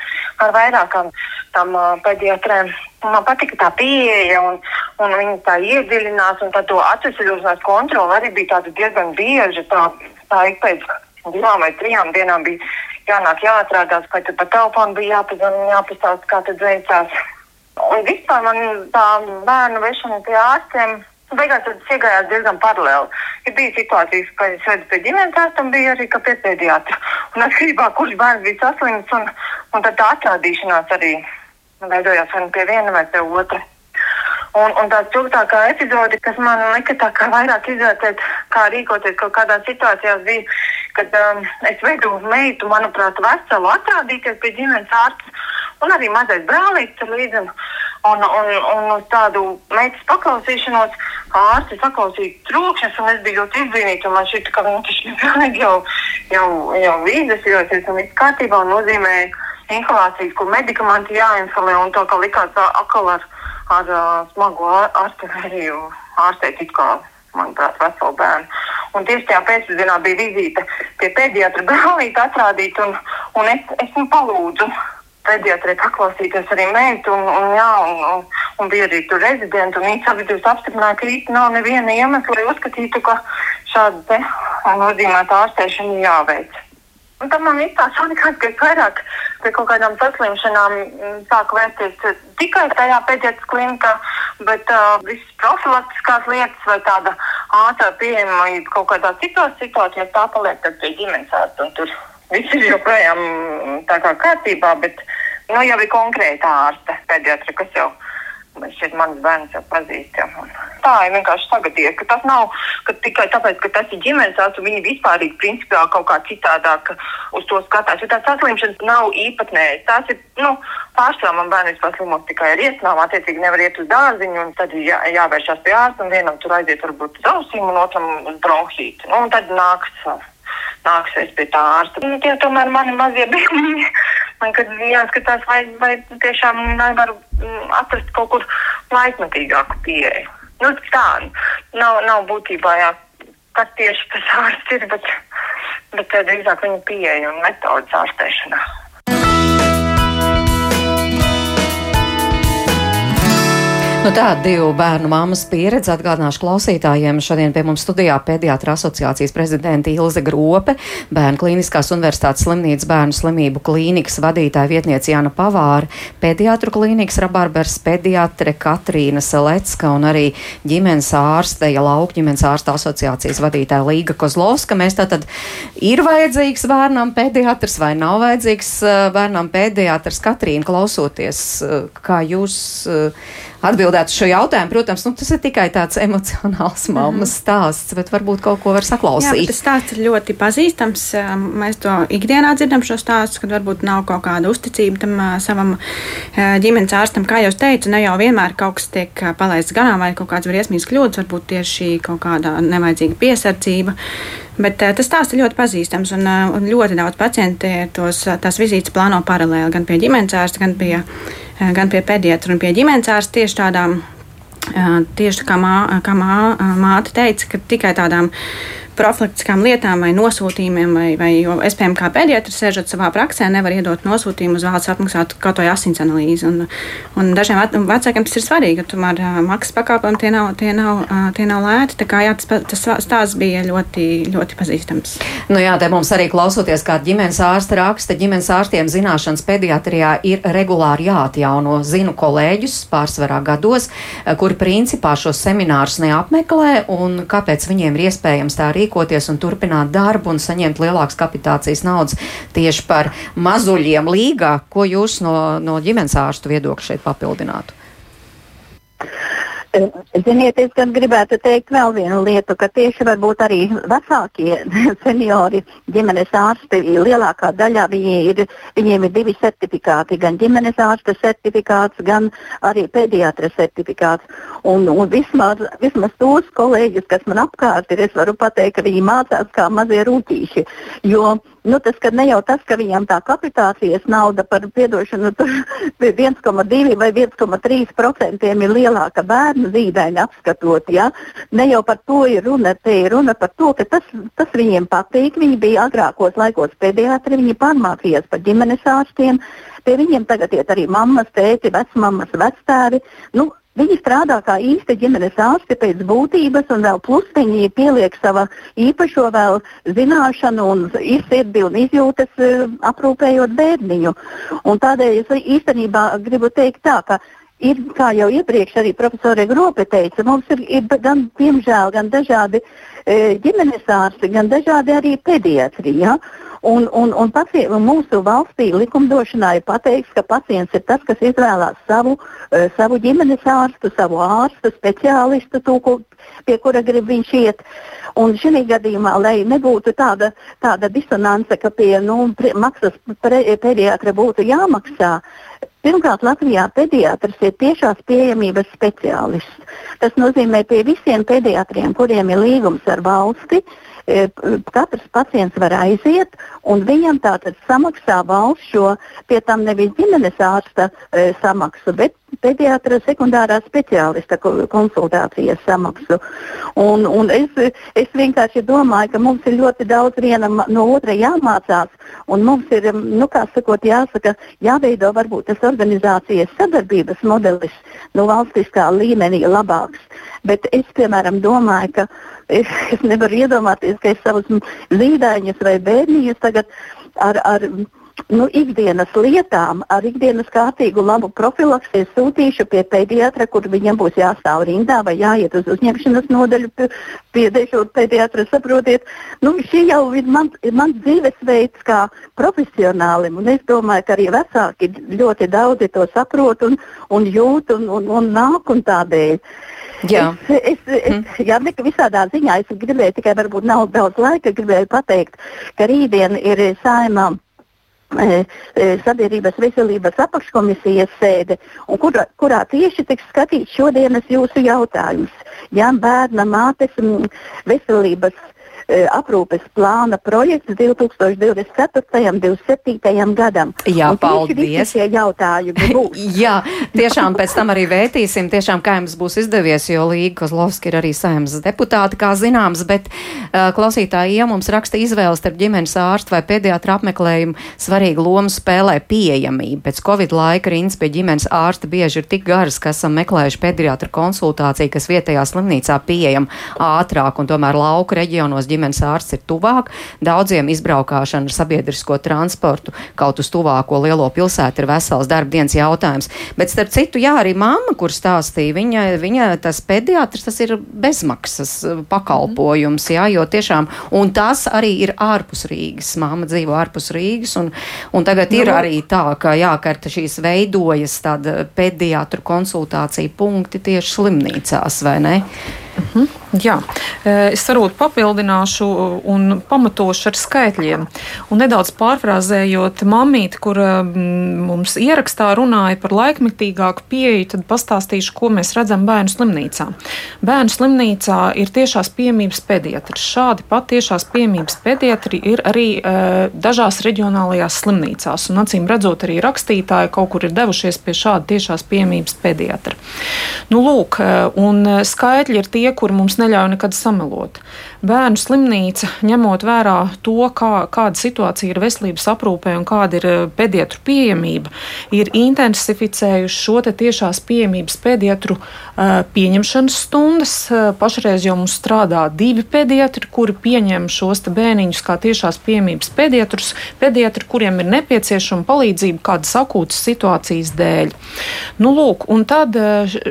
ar vairākām tam uh, pediatrēm. Un man patika tā pieeja, un, un viņi tā iedziļinās, un tā to atvesaļošanās kontroli arī bija tāda diezgan bieža. Tā, tā ik pēc divām vai trijām dienām bija jānāk jāatrādās, vai tad pa telefonu bija jāpazvan, jāpastāst, kā tad veicās. Un vispār man tā bērnu vešana pie ārstiem. Beigās tas iegājās diezgan paralēli. Ir bija situācijas, ka es vedu pie ģimenes ārsta un bija arī pie pediatra. Un atkarībā, kurš bērns bija saslims, un, un tad tā atrādīšanās arī veidojās vai nu pie viena vai pie otra. Un, un tā spilgtākā epizode, kas man lika tā kā vairāk izvērtēt, kā rīkoties kaut kādā situācijā, bija, kad um, es vedu meitu, manuprāt, veselu atrādīties pie ģimenes ārsta un arī mazais brālītis tur līdzi. Un, un, un uz tādu meitas paklausīšanos ārsti saklausīja trokšņus, un es biju ļoti izbrīnīta. Man šķiet, ka nu, tas ir pilnīgi jau, jau, jau vīdes, jo es esmu viss kārtībā un nozīmēja inhalācijas, kur medikamenti jāinhalē, un to, ka likās atkal ar, ar, ar smagu arteriju ārstēt it kā, manuprāt, veselu bērnu. Un tieši tajā pēcpusdienā bija vizīte pie pediatra brālīte atrādīt, un, un es, es viņu palūdzu pediatrijā paklausīties arī meitu, un, un, jā, un, un, un bija arī tur rezidenti. Viņi abi apstiprināja, ka īstenībā nav neviena iemesla, lai uzskatītu, ka šāda nozīmēta ārstēšana jāveic. Un tam man izstāstījās, ka es vairāk pie kaut kādām saslimšanām mm, sāku vērsties tikai tajā pēdējā klinikā, bet uh, visas profilaktiskās lietas vai tāda ātrā pieejamība kaut kādās citās situācijās tā paliek pie ģimenes ārsta. Tur viss ir joprojām tā kā kārtībā, bet nu, jau ir konkrēta ārste pediatra, kas jau šeit manas bērns jau pazīst. Ja. Tā ir vienkārši sagadīja, ka tas nav ka tikai tāpēc, ka tas ir ģimenes ārsts, viņi vispārīgi principā kaut kā citādāk uz to skatās. Jo tās saslimšanas nav īpatnējas. Tās ir, nu, pārsvarā man bērns vispār slimos tikai ar iesnām, attiecīgi nevar iet uz dārziņu, un tad jā, jāvēršās pie ārsta, un vienam tur aiziet varbūt uz ausīm, un otram uz bronhītu. Nu, un tad nāks nāksies pie tā ārsta. Nu, tie tomēr mani mazie bērni. Man kad jāskatās, vai, vai tiešām nevaru mm, atrast kaut kur laikmetīgāku pieeju. Nu, tā nav, nav būtībā jā, kas tieši tas ārsts ir, bet, bet drīzāk viņa pieeja un metodas ārstēšanā. Nu tā divu bērnu mammas pieredze atgādināšu klausītājiem. Šodien pie mums studijā pediatra asociācijas prezidenta Ilze Grope, Bērnu klīniskās universitātes slimnīcas bērnu slimību klīnikas vadītāja vietniece Jāna Pavāra, pediatru klīnikas rabarbers pediatre Katrīna Selecka un arī ģimenes ārste, ja lauka ģimenes ārsta asociācijas vadītāja Līga Kozlovska. Mēs tātad ir vajadzīgs bērnam pediatrs vai nav vajadzīgs eh, bērnam pediatrs Katrīna klausoties, eh, kā jūs eh, atbildētu šo jautājumu. Protams, nu, tas ir tikai tāds emocionāls mhm. mammas mm. stāsts, bet varbūt kaut ko var saklausīt. Jā, tas stāsts ir ļoti pazīstams. Mēs to ikdienā dzirdam šo stāstu, kad varbūt nav kaut kāda uzticība tam savam ģimenes ārstam. Kā jau teicu, ne jau vienmēr kaut kas tiek palaists garām vai kaut kāds briesmīgs kļūdas, varbūt tieši kaut kāda nevajadzīga piesardzība. Bet tas stāsts ir ļoti pazīstams, un, un ļoti daudz pacienti tos, tās vizītes plāno paralēli gan pie ģimenes ārsta, gan pie, uh, gan pie pediatra un pie ģimenes ārsta tieši tādām. Tieši kā, mā, kā mā, māte teica, ka tikai tādām profilaktiskām lietām vai nosūtījumiem, vai, vai jo piemēram, kā pediatrs, sēžot savā praksē, nevaru iedot nosūtījumu uz valsts apmaksātu kaut vai asins analīzi. Un, un dažiem vecākiem tas ir svarīgi, ka tomēr maksas pakalpojumi tie nav, tie nav, tie nav lēti. Tā kā jā, tas, tas stāsts bija ļoti, ļoti pazīstams. Nu jā, te mums arī klausoties, kā ģimenes ārsta raksta, ģimenes ārstiem zināšanas pediatrijā ir regulāri jāatjauno. Zinu kolēģus pārsvarā gados, kuri principā šos seminārus neapmeklē un kāpēc viņiem ir iespējams tā arī rīkoties un turpināt darbu un saņemt lielākas kapitācijas naudas tieši par mazuļiem līgā. Ko jūs no, no ģimenes ārstu viedokļa šeit papildinātu? Ziniet, es gan gribētu teikt vēl vienu lietu, ka tieši varbūt arī vecākie seniori ģimenes ārsti lielākā daļā ir, viņiem ir divi certifikāti, gan ģimenes ārsta certifikāts, gan arī pediatra certifikāts. Un, un vismaz, vismaz tos kolēģus, kas man apkārt ir, es varu pateikt, ka viņi mācās kā mazie rūtīši. Jo, Nu, tas ne jau tas, ka viņam tā kapitācijas nauda par piedošanu 1,2 vai 1,3% ir lielāka bērnu zīdaiņa apskatot. Ja? Ne jau par to ir runa, te ir runa par to, ka tas, tas viņiem patīk. Viņi bija agrākos laikos pediatri, viņi pārmācījās par ģimenes ārstiem. Pie viņiem tagad iet arī mammas, tēti, vecmammas, vectēvi. Nu, Viņi strādā kā īsti ģimenes ārsti pēc būtības, un vēl plus viņi pieliek sava īpašo vēl zināšanu un izsirdi un izjūtas uh, aprūpējot bērniņu. Un tādēļ es īstenībā gribu teikt tā, ka ir, kā jau iepriekš arī profesore Grope teica, mums ir, ir gan, diemžēl, gan dažādi e, ģimenes ārsti, gan dažādi arī pediatri. Ja? Un, un, un, pacien, un mūsu valstī likumdošanā ir pateikts, ka pacients ir tas, kas izvēlās savu, uh, savu ģimenes ārstu, savu ārstu, speciālistu, to, ko, pie kura grib viņš iet. Un šī gadījumā, lai nebūtu tāda, tāda disonance, ka pie nu, pre, maksas pediatra būtu jāmaksā, Pirmkārt, Latvijā pediatrs ir tiešās pieejamības speciālists. Tas nozīmē, pie visiem pediatriem, kuriem ir līgums ar valsti, katrs pacients var aiziet, un viņam tātad samaksā valsts šo, pie tam nevis ģimenes ārsta e, samaksu, bet pediatra sekundārā speciālista konsultācijas samaksu. Un, un es, es vienkārši domāju, ka mums ir ļoti daudz viena no otra jāmācās, un mums ir, nu, kā sakot, jāsaka, jāveido varbūt tas organizācijas sadarbības modelis no valstiskā līmenī labāks. Bet es, piemēram, domāju, ka es, es nevaru iedomāties, ka es savus zīdaiņus vai bērniņus tagad ar, ar nu, ikdienas lietām, ar ikdienas kārtīgu labu profilaksi sūtīšu pie pediatra, kur viņam būs jāstāv rindā vai jāiet uz uzņemšanas nodaļu pie, pie pediatra. Saprotiet, nu, šī jau ir mans man dzīvesveids kā profesionālim, un es domāju, ka arī vecāki ļoti daudzi to saprot un, un jūt un, un, un nāk un tādēļ. Jā, es, es, es, mm. jā visādā ziņā es gribēju tikai, varbūt nav daudz laika, gribēju pateikt, ka rītdien ir saimām E, e, sabiedrības veselības apakškomisijas sēde, kurā, kurā tieši tiks skatīts šodienas jūsu jautājums. Jā, bērna mātes veselības aprūpes plāna projekts 2024. un 2027. gadam. Jā, un paldies. Šie jautājumi būs. Jā, tiešām pēc tam arī vētīsim, tiešām kā jums būs izdevies, jo Līga Kozlovski ir arī saimnes deputāti, kā zināms, bet uh, klausītāji, ja mums raksta izvēles starp ģimenes ārstu vai pediatra apmeklējumu, svarīgu lomu spēlē pieejamība. Pēc Covid laika rindas pie ģimenes ārsta bieži ir tik garas, ka esam meklējuši pediatra konsultāciju, kas vietējā slimnīcā pieejama ātrāk un tomēr lauku reģionos ģimenes ārsts ir tuvāk. Daudziem izbraukšana ar sabiedrisko transportu kaut uz tuvāko lielo pilsētu ir vesels darbdienas jautājums. Bet starp citu, jā, arī mamma, kur stāstīja, viņa, viņa tas pediatrs, tas ir bezmaksas pakalpojums, jā, jo tiešām, un tas arī ir ārpus Rīgas. Māma dzīvo ārpus Rīgas, un, un tagad ir no. Nu. arī tā, ka, jā, ka šīs veidojas tāda pediatru konsultācija punkti tieši slimnīcās, vai ne? Uh -huh. Jā, e, es varbūt papildināšu un pamatošu ar skaitļiem. Un nedaudz pārfrāzējot mamīti, kur e, mums ierakstā runāja par laikmetīgāku pieeju, tad pastāstīšu, ko mēs redzam bērnu slimnīcā. Bērnu slimnīcā ir tiešās piemības pediatri. Šādi pat tiešās piemības pediatri ir arī e, dažās reģionālajās slimnīcās. Un acīm redzot, arī rakstītāji kaut kur ir devušies pie šāda tiešās piemības pediatra. Nu, lūk, un skaitļi ir tie, kuri mums neļauj nekad samelot. Bērnu slimnīca, ņemot vērā to, kā, kāda situācija ir veselības aprūpē un kāda ir eh, pediatru pieejamība, ir intensificējuši šo tiešās pieejamības pediatru uh, pieņemšanas stundas. Uh, pašreiz jau mums strādā divi pediatri, kuri pieņem šos bērniņus kā tiešās pieejamības pediatrus, pediatri, kuriem ir nepieciešama palīdzība kādas akūtas situācijas dēļ. Nu, lūk, un tad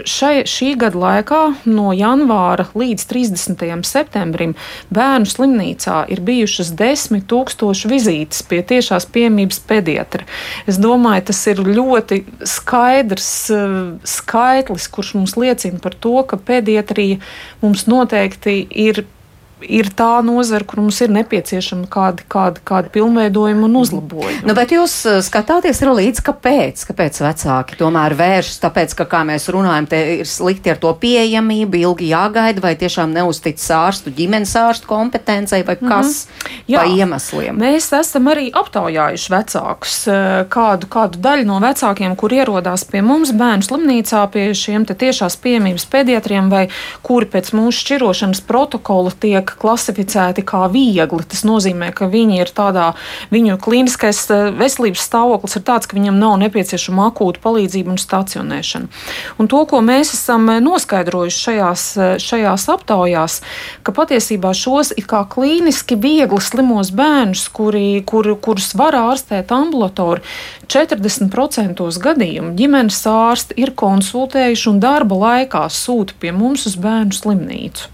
šai, šī gada laikā no janvāra līdz 30. septembrim bērnu slimnīcā ir bijušas desmit tūkstoši vizītes pie tiešās piemības pediatra. Es domāju, tas ir ļoti skaidrs uh, skaitlis, kurš mums liecina par to, ka pediatrija mums noteikti ir ir tā nozara, kur mums ir nepieciešama kāda, kāda, kāda pilnveidojuma un uzlabojuma. Nu, bet jūs uh, skatāties līdzi, kāpēc, kāpēc vecāki tomēr vēršas, tāpēc, ka, kā mēs runājam, te ir slikti ar to pieejamību, ilgi jāgaida, vai tiešām neuztic ārstu, ģimenes ārstu kompetencei, vai mhm. kas mm -hmm. Jā, pa iemesliem. Mēs esam arī aptaujājuši vecākus, uh, kādu, kādu daļu no vecākiem, kur ierodās pie mums bērnu slimnīcā pie šiem tiešās pieejamības pediatriem, vai kuri pēc mūsu šķirošanas protokola tiek tiek klasificēti kā viegli. Tas nozīmē, ka viņi ir tādā, viņu klīniskais eh, veselības stāvoklis ir tāds, ka viņam nav nepieciešama akūta palīdzība un stacionēšana. Un to, ko mēs esam eh, noskaidrojuši šajās, eh, šajās aptaujās, ka patiesībā šos it kā klīniski viegli slimos bērnus, kuri, kur, kurus var ārstēt ambulatori, 40% gadījumu ģimenes ārsti ir konsultējuši un darba laikā sūta pie mums uz bērnu slimnīcu.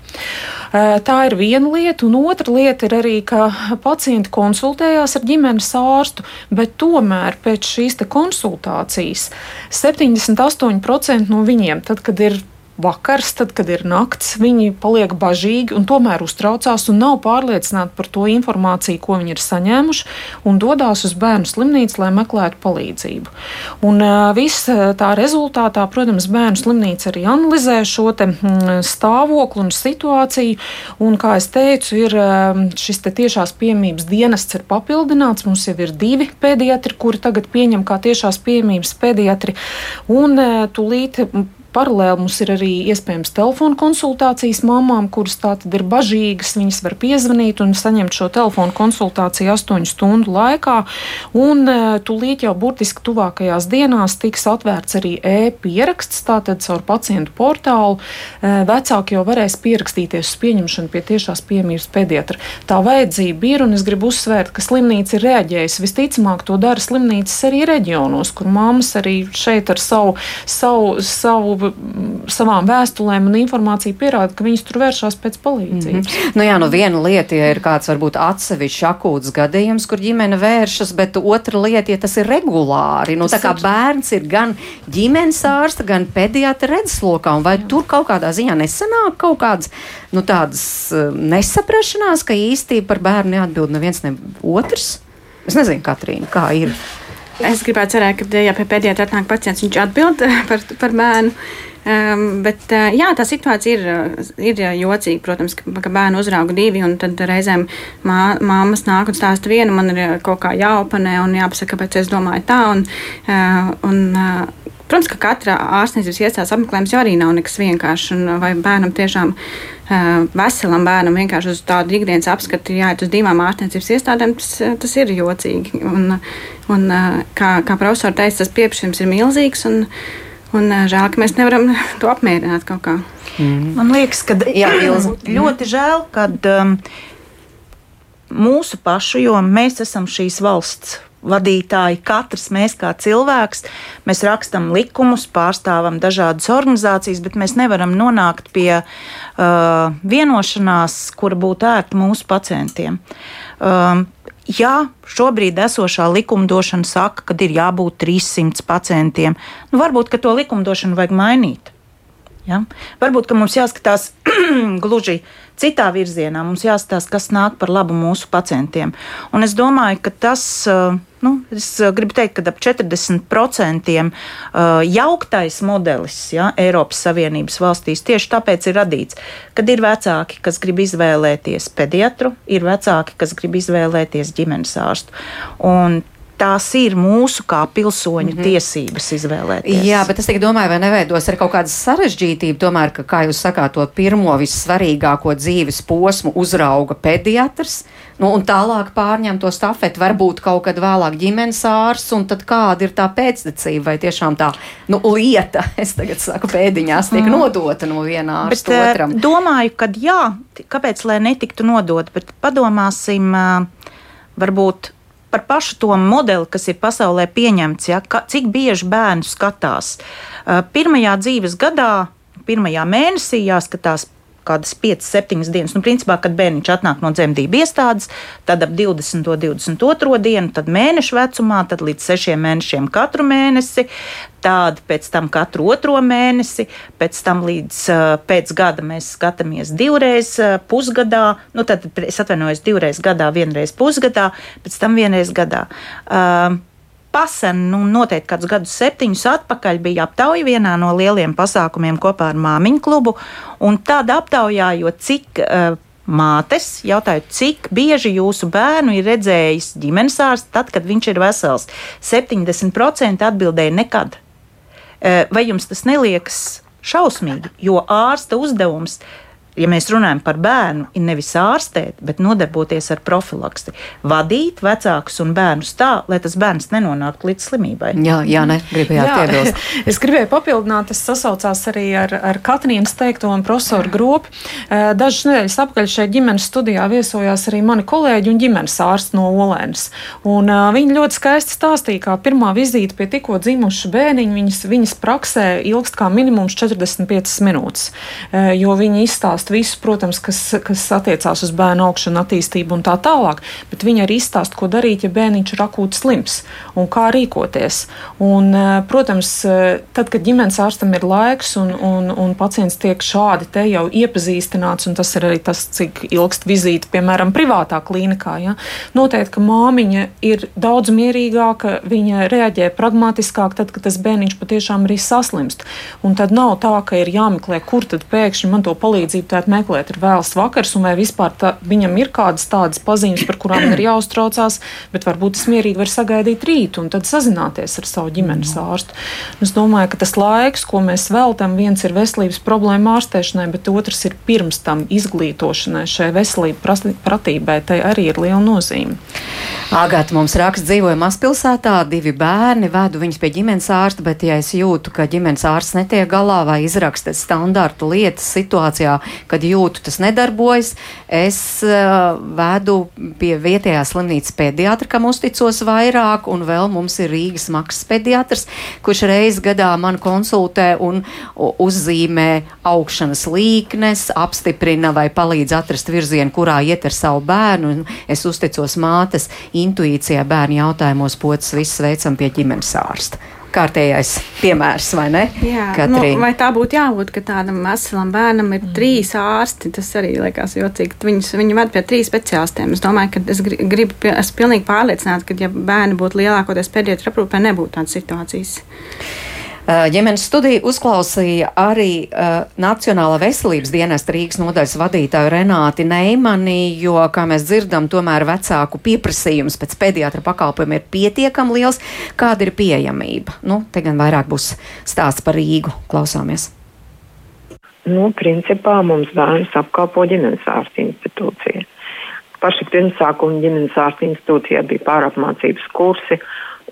Tā ir viena lieta, un otra lieta ir arī, ka pacienti konsultējās ar ģimenes ārstu, bet tomēr pēc šīs konsultācijas 78% no viņiem, tad, kad ir vakars, tad, kad ir nakts, viņi paliek bažīgi un tomēr uztraucās un nav pārliecināti par to informāciju, ko viņi ir saņēmuši, un dodas uz bērnu slimnīcu, lai meklētu palīdzību. Un viss tā rezultātā, protams, bērnu slimnīca arī analizē šo mm, stāvokli un situāciju, un, kā es teicu, ir šis te tiešās piemības dienests ir papildināts. Mums jau ir divi pēdiatri, kuri tagad pieņem kā tiešās piemības pēdiatri, un tūlīt Paralēli mums ir arī iespējams telefona konsultācijas mamām, kuras tātad ir bažīgas. Viņas var piezvanīt un saņemt šo telefonu konsultāciju 8 stundu laikā. Un e, tūlīt jau burtiski tuvākajās dienās tiks atvērts arī e-pieraksts, tātad caur pacientu portālu. E, vecāki jau varēs pierakstīties uz pieņemšanu pie tiešās piemības pediatra. Tā vajadzība ir, un es gribu uzsvērt, ka slimnīca ir reaģējusi. Visticamāk, to dara slimnīcas arī reģionos, kur mammas arī šeit ar savu, savu, savu savām vēstulēm un informāciju pierāda, ka viņas tur vēršas pēc palīdzības. Mm -hmm. nu, jā, nu viena lieta, ja ir kāds varbūt atsevišķs akūts gadījums, kur ģimene vēršas, bet otra lieta, ja tas ir regulāri. Nu, tas tā kā ir... bērns ir gan ģimenes ārsta, gan pediatra redzeslokā, un vai jā. tur kaut kādā ziņā nesanāk kaut kādas nu, tādas uh, nesaprašanās, ka īsti par bērnu neatbild neviens ne otrs? Es nezinu, Katrīna, kā ir. Es gribētu cerēt, ka, ja pēdējā atnāk pacients, viņš atbild par, par bērnu. Um, bet uh, jā, tā situācija ir, ir jocīga. Protams, ka, ka bērnu uzrauga divi, un tad reizēm mā, māmas nāk un stāsta vienu, man ir kaut kā jāopanē un jāpasaka, kāpēc es domāju tā. Un, uh, un, uh, Protams, ka katra ārstniecības iestādes apmeklējums jau arī nav nekas vienkāršs. Vai bērnam tiešām veselam bērnam vienkārši uz tādu ikdienas apskatu jāiet uz divām ārstniecības iestādēm, tas, tas ir jocīgi. Un, un, kā, kā profesors teica, tas pieprasījums ir milzīgs. Un, un žēl, ka mēs nevaram to apmierināt kaut kā. Mm. Man liekas, ka Jā, ļoti žēl, ka um, mūsu pašu, jo mēs esam šīs valsts vadītāji, katrs mēs kā cilvēks, mēs rakstam likumus, pārstāvam dažādas organizācijas, bet mēs nevaram nonākt pie uh, vienošanās, kura būtu ērta mūsu pacientiem. Um, Jā, šobrīd esošā likumdošana saka, ka ir jābūt 300 pacientiem. Nu, varbūt to likumdošanu vajag mainīt. Ja? Varbūt mums jāskatās gluži citā virzienā, mums jāskatās, kas nāk par labu mūsu pacientiem. Un es domāju, ka tas. Uh, Nu, es uh, gribu teikt, ka ap 40% uh, jauktais modelis ja, Eiropas Savienības valstīs tieši tāpēc ir radīts, kad ir vecāki, kas grib izvēlēties pediatru, ir vecāki, kas grib izvēlēties ģimenes ārstu. Un tās ir mūsu kā pilsoņu mm -hmm. tiesības izvēlēties. Jā, bet es tikai domāju, vai neveidos ar kaut kādu sarežģītību, tomēr, ka, kā jūs sakāt, to pirmo vissvarīgāko dzīves posmu uzrauga pediatrs, nu, un tālāk pārņem to stafeti, varbūt kaut kad vēlāk ģimenes ārsts, un tad kāda ir tā pēctecība, vai tiešām tā nu, lieta, es tagad saku, pēdiņās tiek mm. nodota no viena ārsta bet, otram. Domāju, ka jā, kāpēc lai netiktu nodota, bet padomāsim, varbūt par pašu to modeli, kas ir pasaulē pieņemts, ja, ka, cik bieži bērnu skatās. Pirmajā dzīves gadā, pirmajā mēnesī jāskatās kādas 5, 7 dienas. Nu, principā, kad bērniņš atnāk no dzemdību iestādes, tad ap 20, 22 dienu, tad mēnešu vecumā, tad līdz 6 mēnešiem katru mēnesi, tādi pēc tam katru otro mēnesi, pēc tam līdz pēc gada mēs skatāmies divreiz pusgadā, nu tad es atvainojos divreiz gadā, vienreiz pusgadā, pēc tam vienreiz gadā. Uh, pasen, nu, noteikti kādus gadus septiņus atpakaļ bija aptauja vienā no lieliem pasākumiem kopā ar māmiņu klubu, un tādā aptaujājot, cik uh, mātes jautājot, cik bieži jūsu bērnu ir redzējis ģimenes ārsts tad, kad viņš ir vesels. 70% atbildēja nekad. Eh, vai jums tas neliekas šausmīgi? Jo ārsta uzdevums ir ja mēs runājam par bērnu, ir nevis ārstēt, bet nodarboties ar profilaksti. Vadīt vecākus un bērnus tā, lai tas bērns nenonāktu līdz slimībai. Jā, jā ne, gribējāt piebilst. es gribēju papildināt, tas sasaucās arī ar, ar Katrīnas teikto un profesoru gropu. Dažas nedēļas apkaļ šeit ģimenes studijā viesojās arī mani kolēģi un ģimenes ārsts no Olēnas. Un, uh, viņi ļoti skaisti stāstīja, kā pirmā vizīte pie tikko dzimuša bērniņa viņas, viņas praksē ilgst kā minimums 45 minūtes, uh, jo viņi izstāsta izklāsta visu, protams, kas, kas attiecās uz bērnu augšanu, attīstību un tā tālāk, bet viņi arī izstāsta, ko darīt, ja bērniņš ir akūti slims un kā rīkoties. Un, protams, tad, kad ģimenes ārstam ir laiks un, un, un pacients tiek šādi te jau iepazīstināts, un tas ir arī tas, cik ilgst vizīte, piemēram, privātā klīnikā, ja, noteikti, ka māmiņa ir daudz mierīgāka, viņa reaģē pragmatiskāk tad, kad tas bērniņš patiešām arī saslimst. Un tad nav tā, ka ir jāmeklē, kur tad pēkšņi man to palīdzību tādu meklēt. Ir vēls vakars, un vai vispār tā, viņam ir kādas tādas pazīmes, par kurām ir jāuztraucās, bet varbūt es mierīgi varu sagaidīt rītu un tad sazināties ar savu ģimenes mm. ārstu. Un es domāju, ka tas laiks, ko mēs veltam, viens ir veselības problēma ārstēšanai, bet otrs ir pirms tam izglītošanai, šai veselības pratībai. Tai arī ir liela nozīme. Agata mums raksta, dzīvoja mazpilsētā, divi bērni, vedu viņus pie ģimenes ārsta, bet ja es jūtu, ka ģimenes ārsts netiek galā vai izraksta standartu lietas situācijā, kad jūtu tas nedarbojas, es uh, vedu pie vietējās slimnīcas pediatra, kam uzticos vairāk, un vēl mums ir Rīgas maksas pediatrs, kurš reiz gadā man konsultē un uzzīmē augšanas līknes, apstiprina vai palīdz atrast virzienu, kurā iet ar savu bērnu, un es uzticos mātes intuīcijā bērnu jautājumos pocis viss veicam pie ģimenes ārsta. Kārtējais piemērs, vai ne? Jā, Katrīna? nu, vai tā būtu jābūt, ka tādam veselam bērnam ir mm. trīs ārsti? Tas arī liekas jocīgi. Viņus, viņi ved pie trīs speciālistiem. Es domāju, ka es gribu, esmu pilnīgi pārliecināta, ka ja bērni būtu lielākoties pediatra aprūpē, nebūtu tādas situācijas. Eh, ģimenes studija uzklausīja arī uh, Nacionālā veselības dienesta Rīgas nodaļas vadītāju Renāti Neimani, jo, kā mēs dzirdam, tomēr vecāku pieprasījums pēc pediatra pakalpojuma ir pietiekami liels. Kāda ir pieejamība? Nu, te gan vairāk būs stāsts par Rīgu. Klausāmies! Nu, principā mums bērns apkalpo ģimenes ārsta institūcija. Paši pirmsākuma ģimenes ārsta institūcijā bija pārapmācības kursi,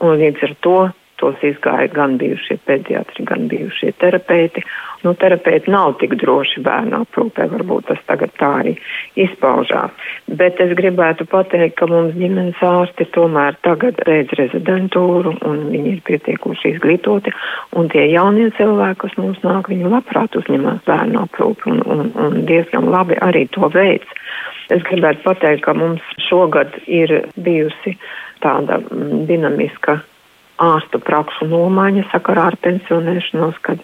un līdz ar to tos izgāja gan bijušie pediatri, gan bijušie terapeiti. Nu, terapeiti nav tik droši bērnu aprūpē, varbūt tas tagad tā arī izpaužās. Bet es gribētu pateikt, ka mums ģimenes ārsti tomēr tagad redz rezidentūru un viņi ir pietiekuši izglītoti. Un tie jaunie cilvēki, kas mums nāk, viņi labprāt uzņemās bērnu aprūpi un, un, un diezgan labi arī to veids. Es gribētu pateikt, ka mums šogad ir bijusi tāda mm, dinamiska ārstu prakšu nomaiņa sakarā ar pensionēšanos, kad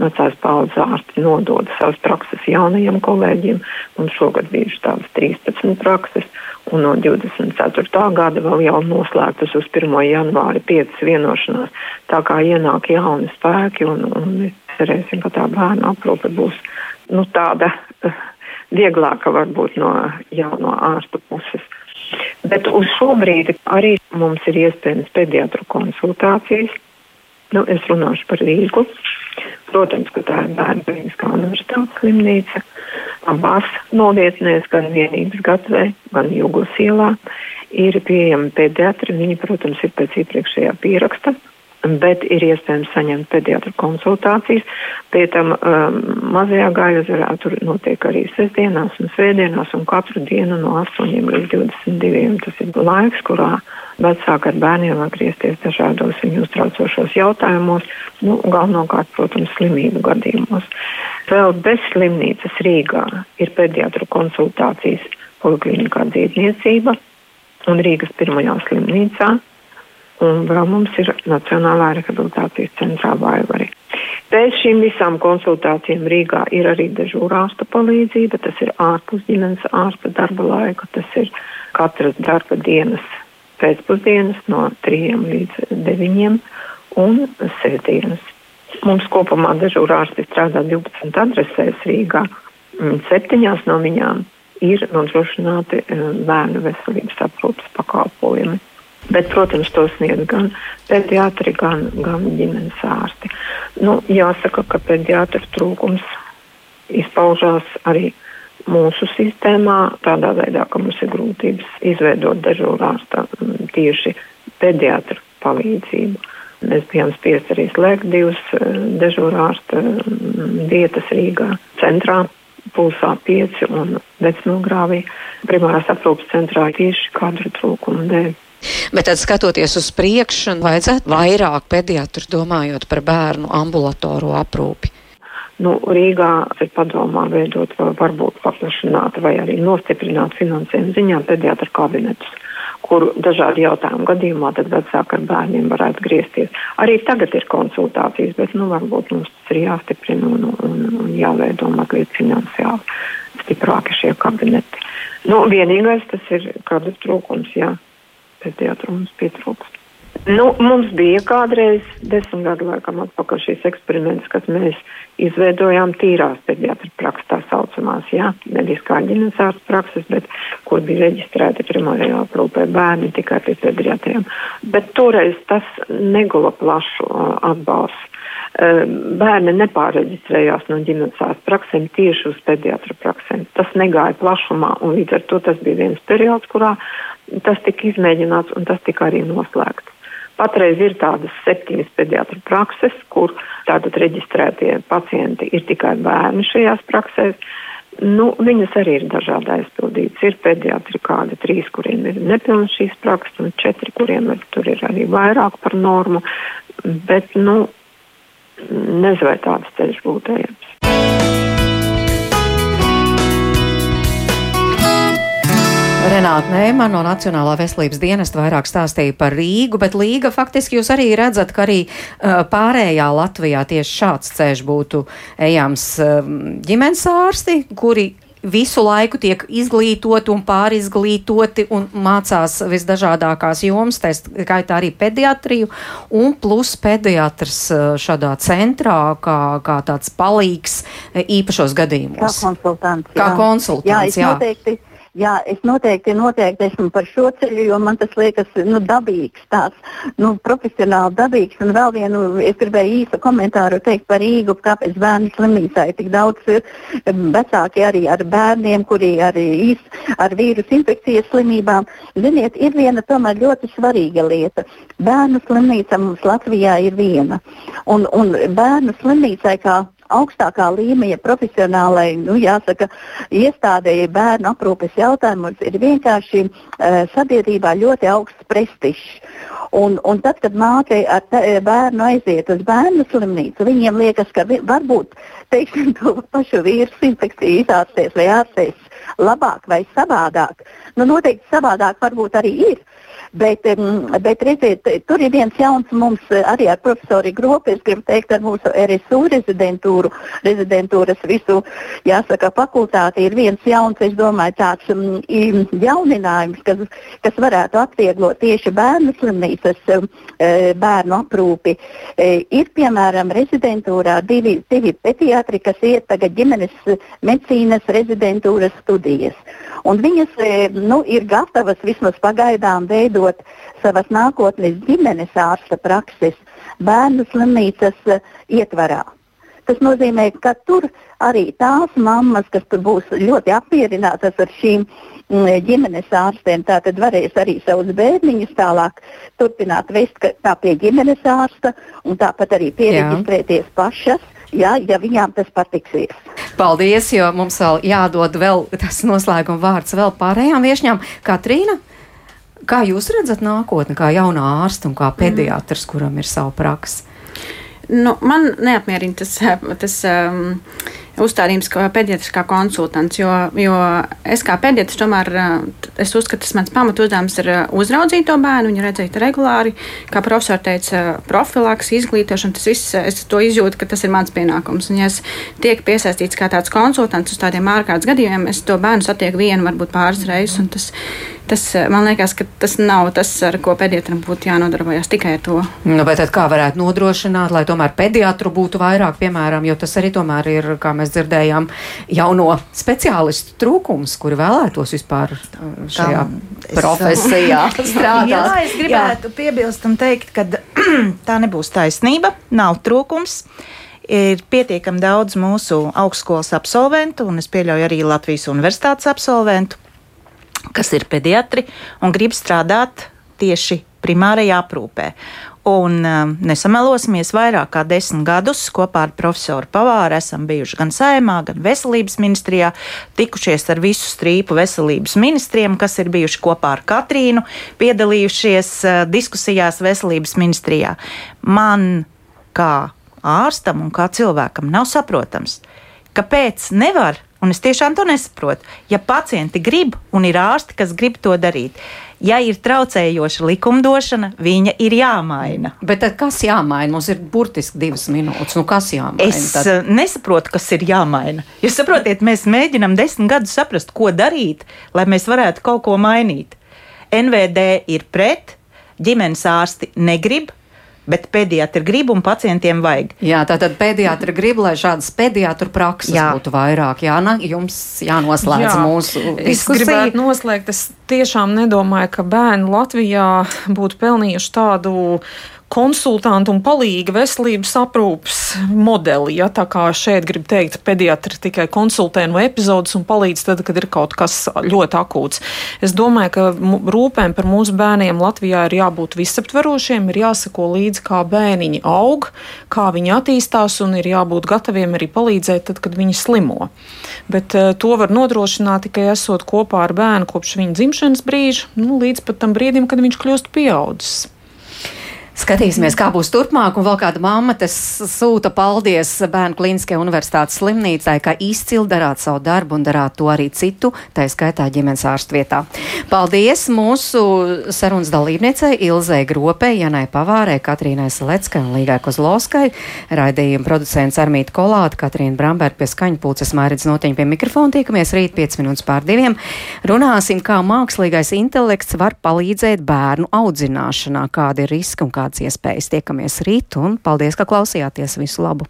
vecās paudzes ārsti nodod savas prakses jaunajiem kolēģiem. Mums šogad bijuši tādas 13 prakses, un no 24. gada vēl jau noslēgtas uz 1. janvāri 5 vienošanās. Tā kā ienāk jauni spēki, un, un cerēsim, ka tā bērnu aprūpe būs nu, tāda uh, vieglāka varbūt no jauno ārstu puses. Bet uz šo brīdi arī mums ir iespējams pediatru konsultācijas. Nu, es runāšu par Rīgu. Protams, ka tā ir bērnu kliniskā universitātes slimnīca. Abās novietnēs, gan vienības gatavē, gan Jūglas ielā, ir pieejami pediatri. Viņi, protams, ir pēc iepriekšējā pieraksta bet ir iespējams saņemt pediatru konsultācijas. Pie tam um, mazajā gājazarā tur notiek arī sestdienās un svētdienās un katru dienu no 8 līdz 22. Tas ir laiks, kurā vecāki ar bērniem var griezties dažādos viņu uztraucošos jautājumos, nu, galvenokārt, protams, slimību gadījumos. Vēl bez slimnīcas Rīgā ir pediatru konsultācijas poliklinikā dzīvniecība un Rīgas pirmajā slimnīcā un vēl mums ir Nacionālā rehabilitācijas centrā Vaivari. Pēc šīm visām konsultācijām Rīgā ir arī dežūrāsta palīdzība, tas ir ārpus ģimenes ārsta darba laika, tas ir katras darba dienas pēcpusdienas no 3 līdz 9 un sēdienas. Mums kopumā dežūrārsti strādā 12 adresēs Rīgā, 7 no viņām ir nodrošināti eh, bērnu veselības aprūpas pakalpojumi. Bet, protams, to sniedz gan pediatri, gan, gan ģimenes ārsti. Nu, jāsaka, ka pediatra trūkums izpaužās arī mūsu sistēmā, tādā veidā, ka mums ir grūtības izveidot dežūrārsta mm, tieši pediatra palīdzību. Mēs bijām spiest arī slēgt divas mm, dežūrārsta mm, vietas Rīgā centrā, pulsā 5 un vecmilgrāvī primārās aprūpas centrā tieši kadru trūkumu dēļ. Bet tad skatoties uz priekšu, vajadzētu vairāk pediatru domājot par bērnu ambulatoru aprūpi. Nu, Rīgā ir padomā veidot varbūt paplašināt vai arī nostiprināt finansējumu ziņā pediatra kabinetus kur dažādi jautājumu gadījumā tad vecāki ar bērniem varētu griezties. Arī tagad ir konsultācijas, bet nu, varbūt mums tas ir jāstiprina un, un, un jāveido mazliet finansiāli stiprāki šie kabineti. Nu, vienīgais tas ir kādas trūkums, jā, pediatru mums pietrūkst. Nu, mums bija kādreiz, desmit gadu laikam atpakaļ šīs eksperiments, kad mēs izveidojām tīrās pediatra prakses, tā saucamās, jā, nevis kā ģimenes ārsts prakses, bet kur bija reģistrēti primārajā aprūpē bērni tikai pie pediatriem. Bet toreiz tas negula plašu uh, atbalstu. Uh, bērni nepārreģistrējās no ģimenes ārsta praksēm tieši uz pediatra praksēm. Tas negāja plašumā, un līdz ar to tas bija viens periods, kurā tas tika izmēģināts un tas tika arī noslēgts. Patreiz ir tādas septiņas pediatru prakses, kur tātad reģistrētie pacienti ir tikai bērni šajās praksēs. Nu, viņas arī ir dažādi aizpildītas. Ir pediatri kādi trīs, kuriem ir nepilnas šīs prakses, un četri, kuriem ir, tur ir arī vairāk par normu. Bet, nu, nezinu, vai tāds ceļš būtu ejams. Renāta Nēma no Nacionālā veselības dienesta vairāk stāstīja par Rīgu, bet Līga faktiski jūs arī redzat, ka arī uh, pārējā Latvijā tieši šāds ceļš būtu ejams uh, ģimenes ārsti, kuri visu laiku tiek izglītoti un pārizglītoti un mācās visdažādākās jomas, tā skaitā arī pediatriju, un plus pediatrs šādā centrā, kā, kā tāds palīgs īpašos gadījumos. Kā konsultants. Kā jā. konsultants, jā. jā. Jā, es noteikti, noteikti esmu par šo ceļu, jo man tas liekas nu, dabīgs, tāds nu, profesionāli dabīgs. Un vēl vienu, es gribēju īsu komentāru teikt par Rīgu, kāpēc bērnu slimnīcā ir tik daudz ir vecāki arī ar bērniem, kuri ar, īs, ar vīrusu infekcijas slimībām. Ziniet, ir viena tomēr ļoti svarīga lieta. Bērnu slimnīca mums Latvijā ir viena. Un, un bērnu slimnīcai kā augstākā līmeņa profesionālai, nu, jāsaka, iestādēji bērnu aprūpes jautājumos ir vienkārši uh, sabiedrībā ļoti augsts prestižs. Un, un tad, kad māte ar te, bērnu aiziet uz bērnu slimnīcu, viņiem liekas, ka vi, varbūt teiksim, to pašu vīrusu infekciju izārstēs vai ārstēs labāk vai savādāk. Nu, noteikti savādāk varbūt arī ir. Bet, bet redziet, tur ir viens jauns mums arī ar profesoru Gropu, es gribu teikt, ar mūsu RSU rezidentūru, rezidentūras visu, jāsaka, fakultāti ir viens jauns, es domāju, tāds um, jauninājums, kas, kas varētu atvieglot tieši bērnu slimnīcas bērnu aprūpi. Ir, piemēram, rezidentūrā divi, divi pediatri, kas iet tagad ģimenes medicīnas rezidentūras studijas. Un viņas nu, ir gatavas vismaz pagaidām veidot savas nākotnes ģimenes ārsta prakses bērnu slimnīcas uh, ietvarā. Tas nozīmē, ka tur arī tās mammas, kas tur būs ļoti apmierinātas ar šīm mm, ģimenes ārstiem, tātad varēs arī savus bērniņus tālāk turpināt vest kā pie ģimenes ārsta un tāpat arī pieregistrēties Jā. pašas ja, ja viņām tas patiksies. Paldies, jo mums vēl jādod vēl tas noslēguma vārds vēl pārējām viešņām. Katrīna, kā jūs redzat nākotni, kā jaunā ārsta un kā pediatrs, kuram ir savu praksi? Nu, man neapmierina tas. tas um, uzstādījums kā pediatrs, kā konsultants. Jo, jo es kā pediatrs tomēr es uzskatu, tas mans pamatu uzdevums ir uzraudzīt to bērnu, viņu redzēt regulāri. Kā profesors teica, profilaks, izglītošana, tas viss, es to izjūtu, ka tas ir mans pienākums. Un, ja es tiek piesaistīts kā tāds konsultants uz tādiem ārkārtas gadījumiem, es to bērnu satieku vienu, varbūt pāris reizes. Tas, tas, man liekas, ka tas nav tas, ar ko pediatram būtu jānodarbojas tikai ar to. Nu, bet kā varētu nodrošināt, lai tomēr pediatru būtu vairāk, piemēram, jo tas arī tomēr ir, kā mēs dzirdējām jauno speciālistu trūkums, kuri vēlētos vispār uh, šajā Tam, profesijā strādāt. Jā, es gribētu Jā. piebilst un teikt, ka tā nebūs taisnība, nav trūkums. Ir pietiekami daudz mūsu augstskolas absolventu, un es pieļauju arī Latvijas universitātes absolventu, kas ir pediatri un grib strādāt tieši primārajā aprūpē. Un um, nesamelosimies, vairāk kā desmit gadus kopā ar profesoru Pavāru esam bijuši gan saimā, gan veselības ministrijā, tikušies ar visu strīpu veselības ministriem, kas ir bijuši kopā ar Katrīnu, piedalījušies uh, diskusijās veselības ministrijā. Man kā ārstam un kā cilvēkam nav saprotams. Kāpēc nevar? Un es tiešām to nesaprotu. Ja pacienti grib un ir ārsti, kas grib to darīt, ja ir traucējoša likumdošana, viņa ir jāmaina. Bet kas jāmaina? Mums ir burtiski divas minūtes. Nu, kas jāmaina? Es tad? Eh, nesaprotu, kas ir jāmaina. Jūs saprotiet, mēs mēģinām desmit gadus saprast, ko darīt, lai mēs varētu kaut ko mainīt. NVD ir pret, ģimenes ārsti negrib, Bet pediatri grib un pacientiem vajag. Jā, tātad pediatri grib, lai šādas pediatru prakses Jā. būtu vairāk. Jā, na, jums jānoslēdz Jā, mūsu diskusija. Es gribētu noslēgt, es tiešām nedomāju, ka bērni Latvijā būtu pelnījuši tādu konsultantu un palīga veselības aprūpas modeli. Ja, tā kā šeit grib teikt, pediatri tikai konsultē no epizodes un palīdz tad, kad ir kaut kas ļoti akūts. Es domāju, ka rūpēm par mūsu bērniem Latvijā ir jābūt visaptverošiem, ir jāsako līdzi, kā bērniņi aug, kā viņi attīstās un ir jābūt gataviem arī palīdzēt tad, kad viņi slimo. Bet uh, to var nodrošināt tikai esot kopā ar bērnu kopš viņa dzimšanas brīža, nu, līdz pat tam brīdim, kad viņš kļūst pieaudzis. Skatīsimies, kā būs turpmāk. Un vēl kāda mamma sūta paldies Bērnu Kliniskajai universitātes slimnīcai, ka izcili darāt savu darbu un darāt to arī citu, tā skaitā ģimenes ārstu vietā. Paldies mūsu sarunas dalībniecei Ilzai Gropei, Janai Pavārai, Katrīnai Seleckai un Līgai Kozlovskai, raidījuma producents Armīta Kolāta, Katrīna Bramberga pie skaņu pulces Mārits Notiņa pie mikrofona. Tiekamies rīt 5 minūtes pār diviem. Runāsim, kā mākslīgais intelekts var palīdzēt bērnu audzināšanā, kādi ir riski un kādi kādas iespējas. Tiekamies rīt un paldies, ka klausījāties. Visu labu!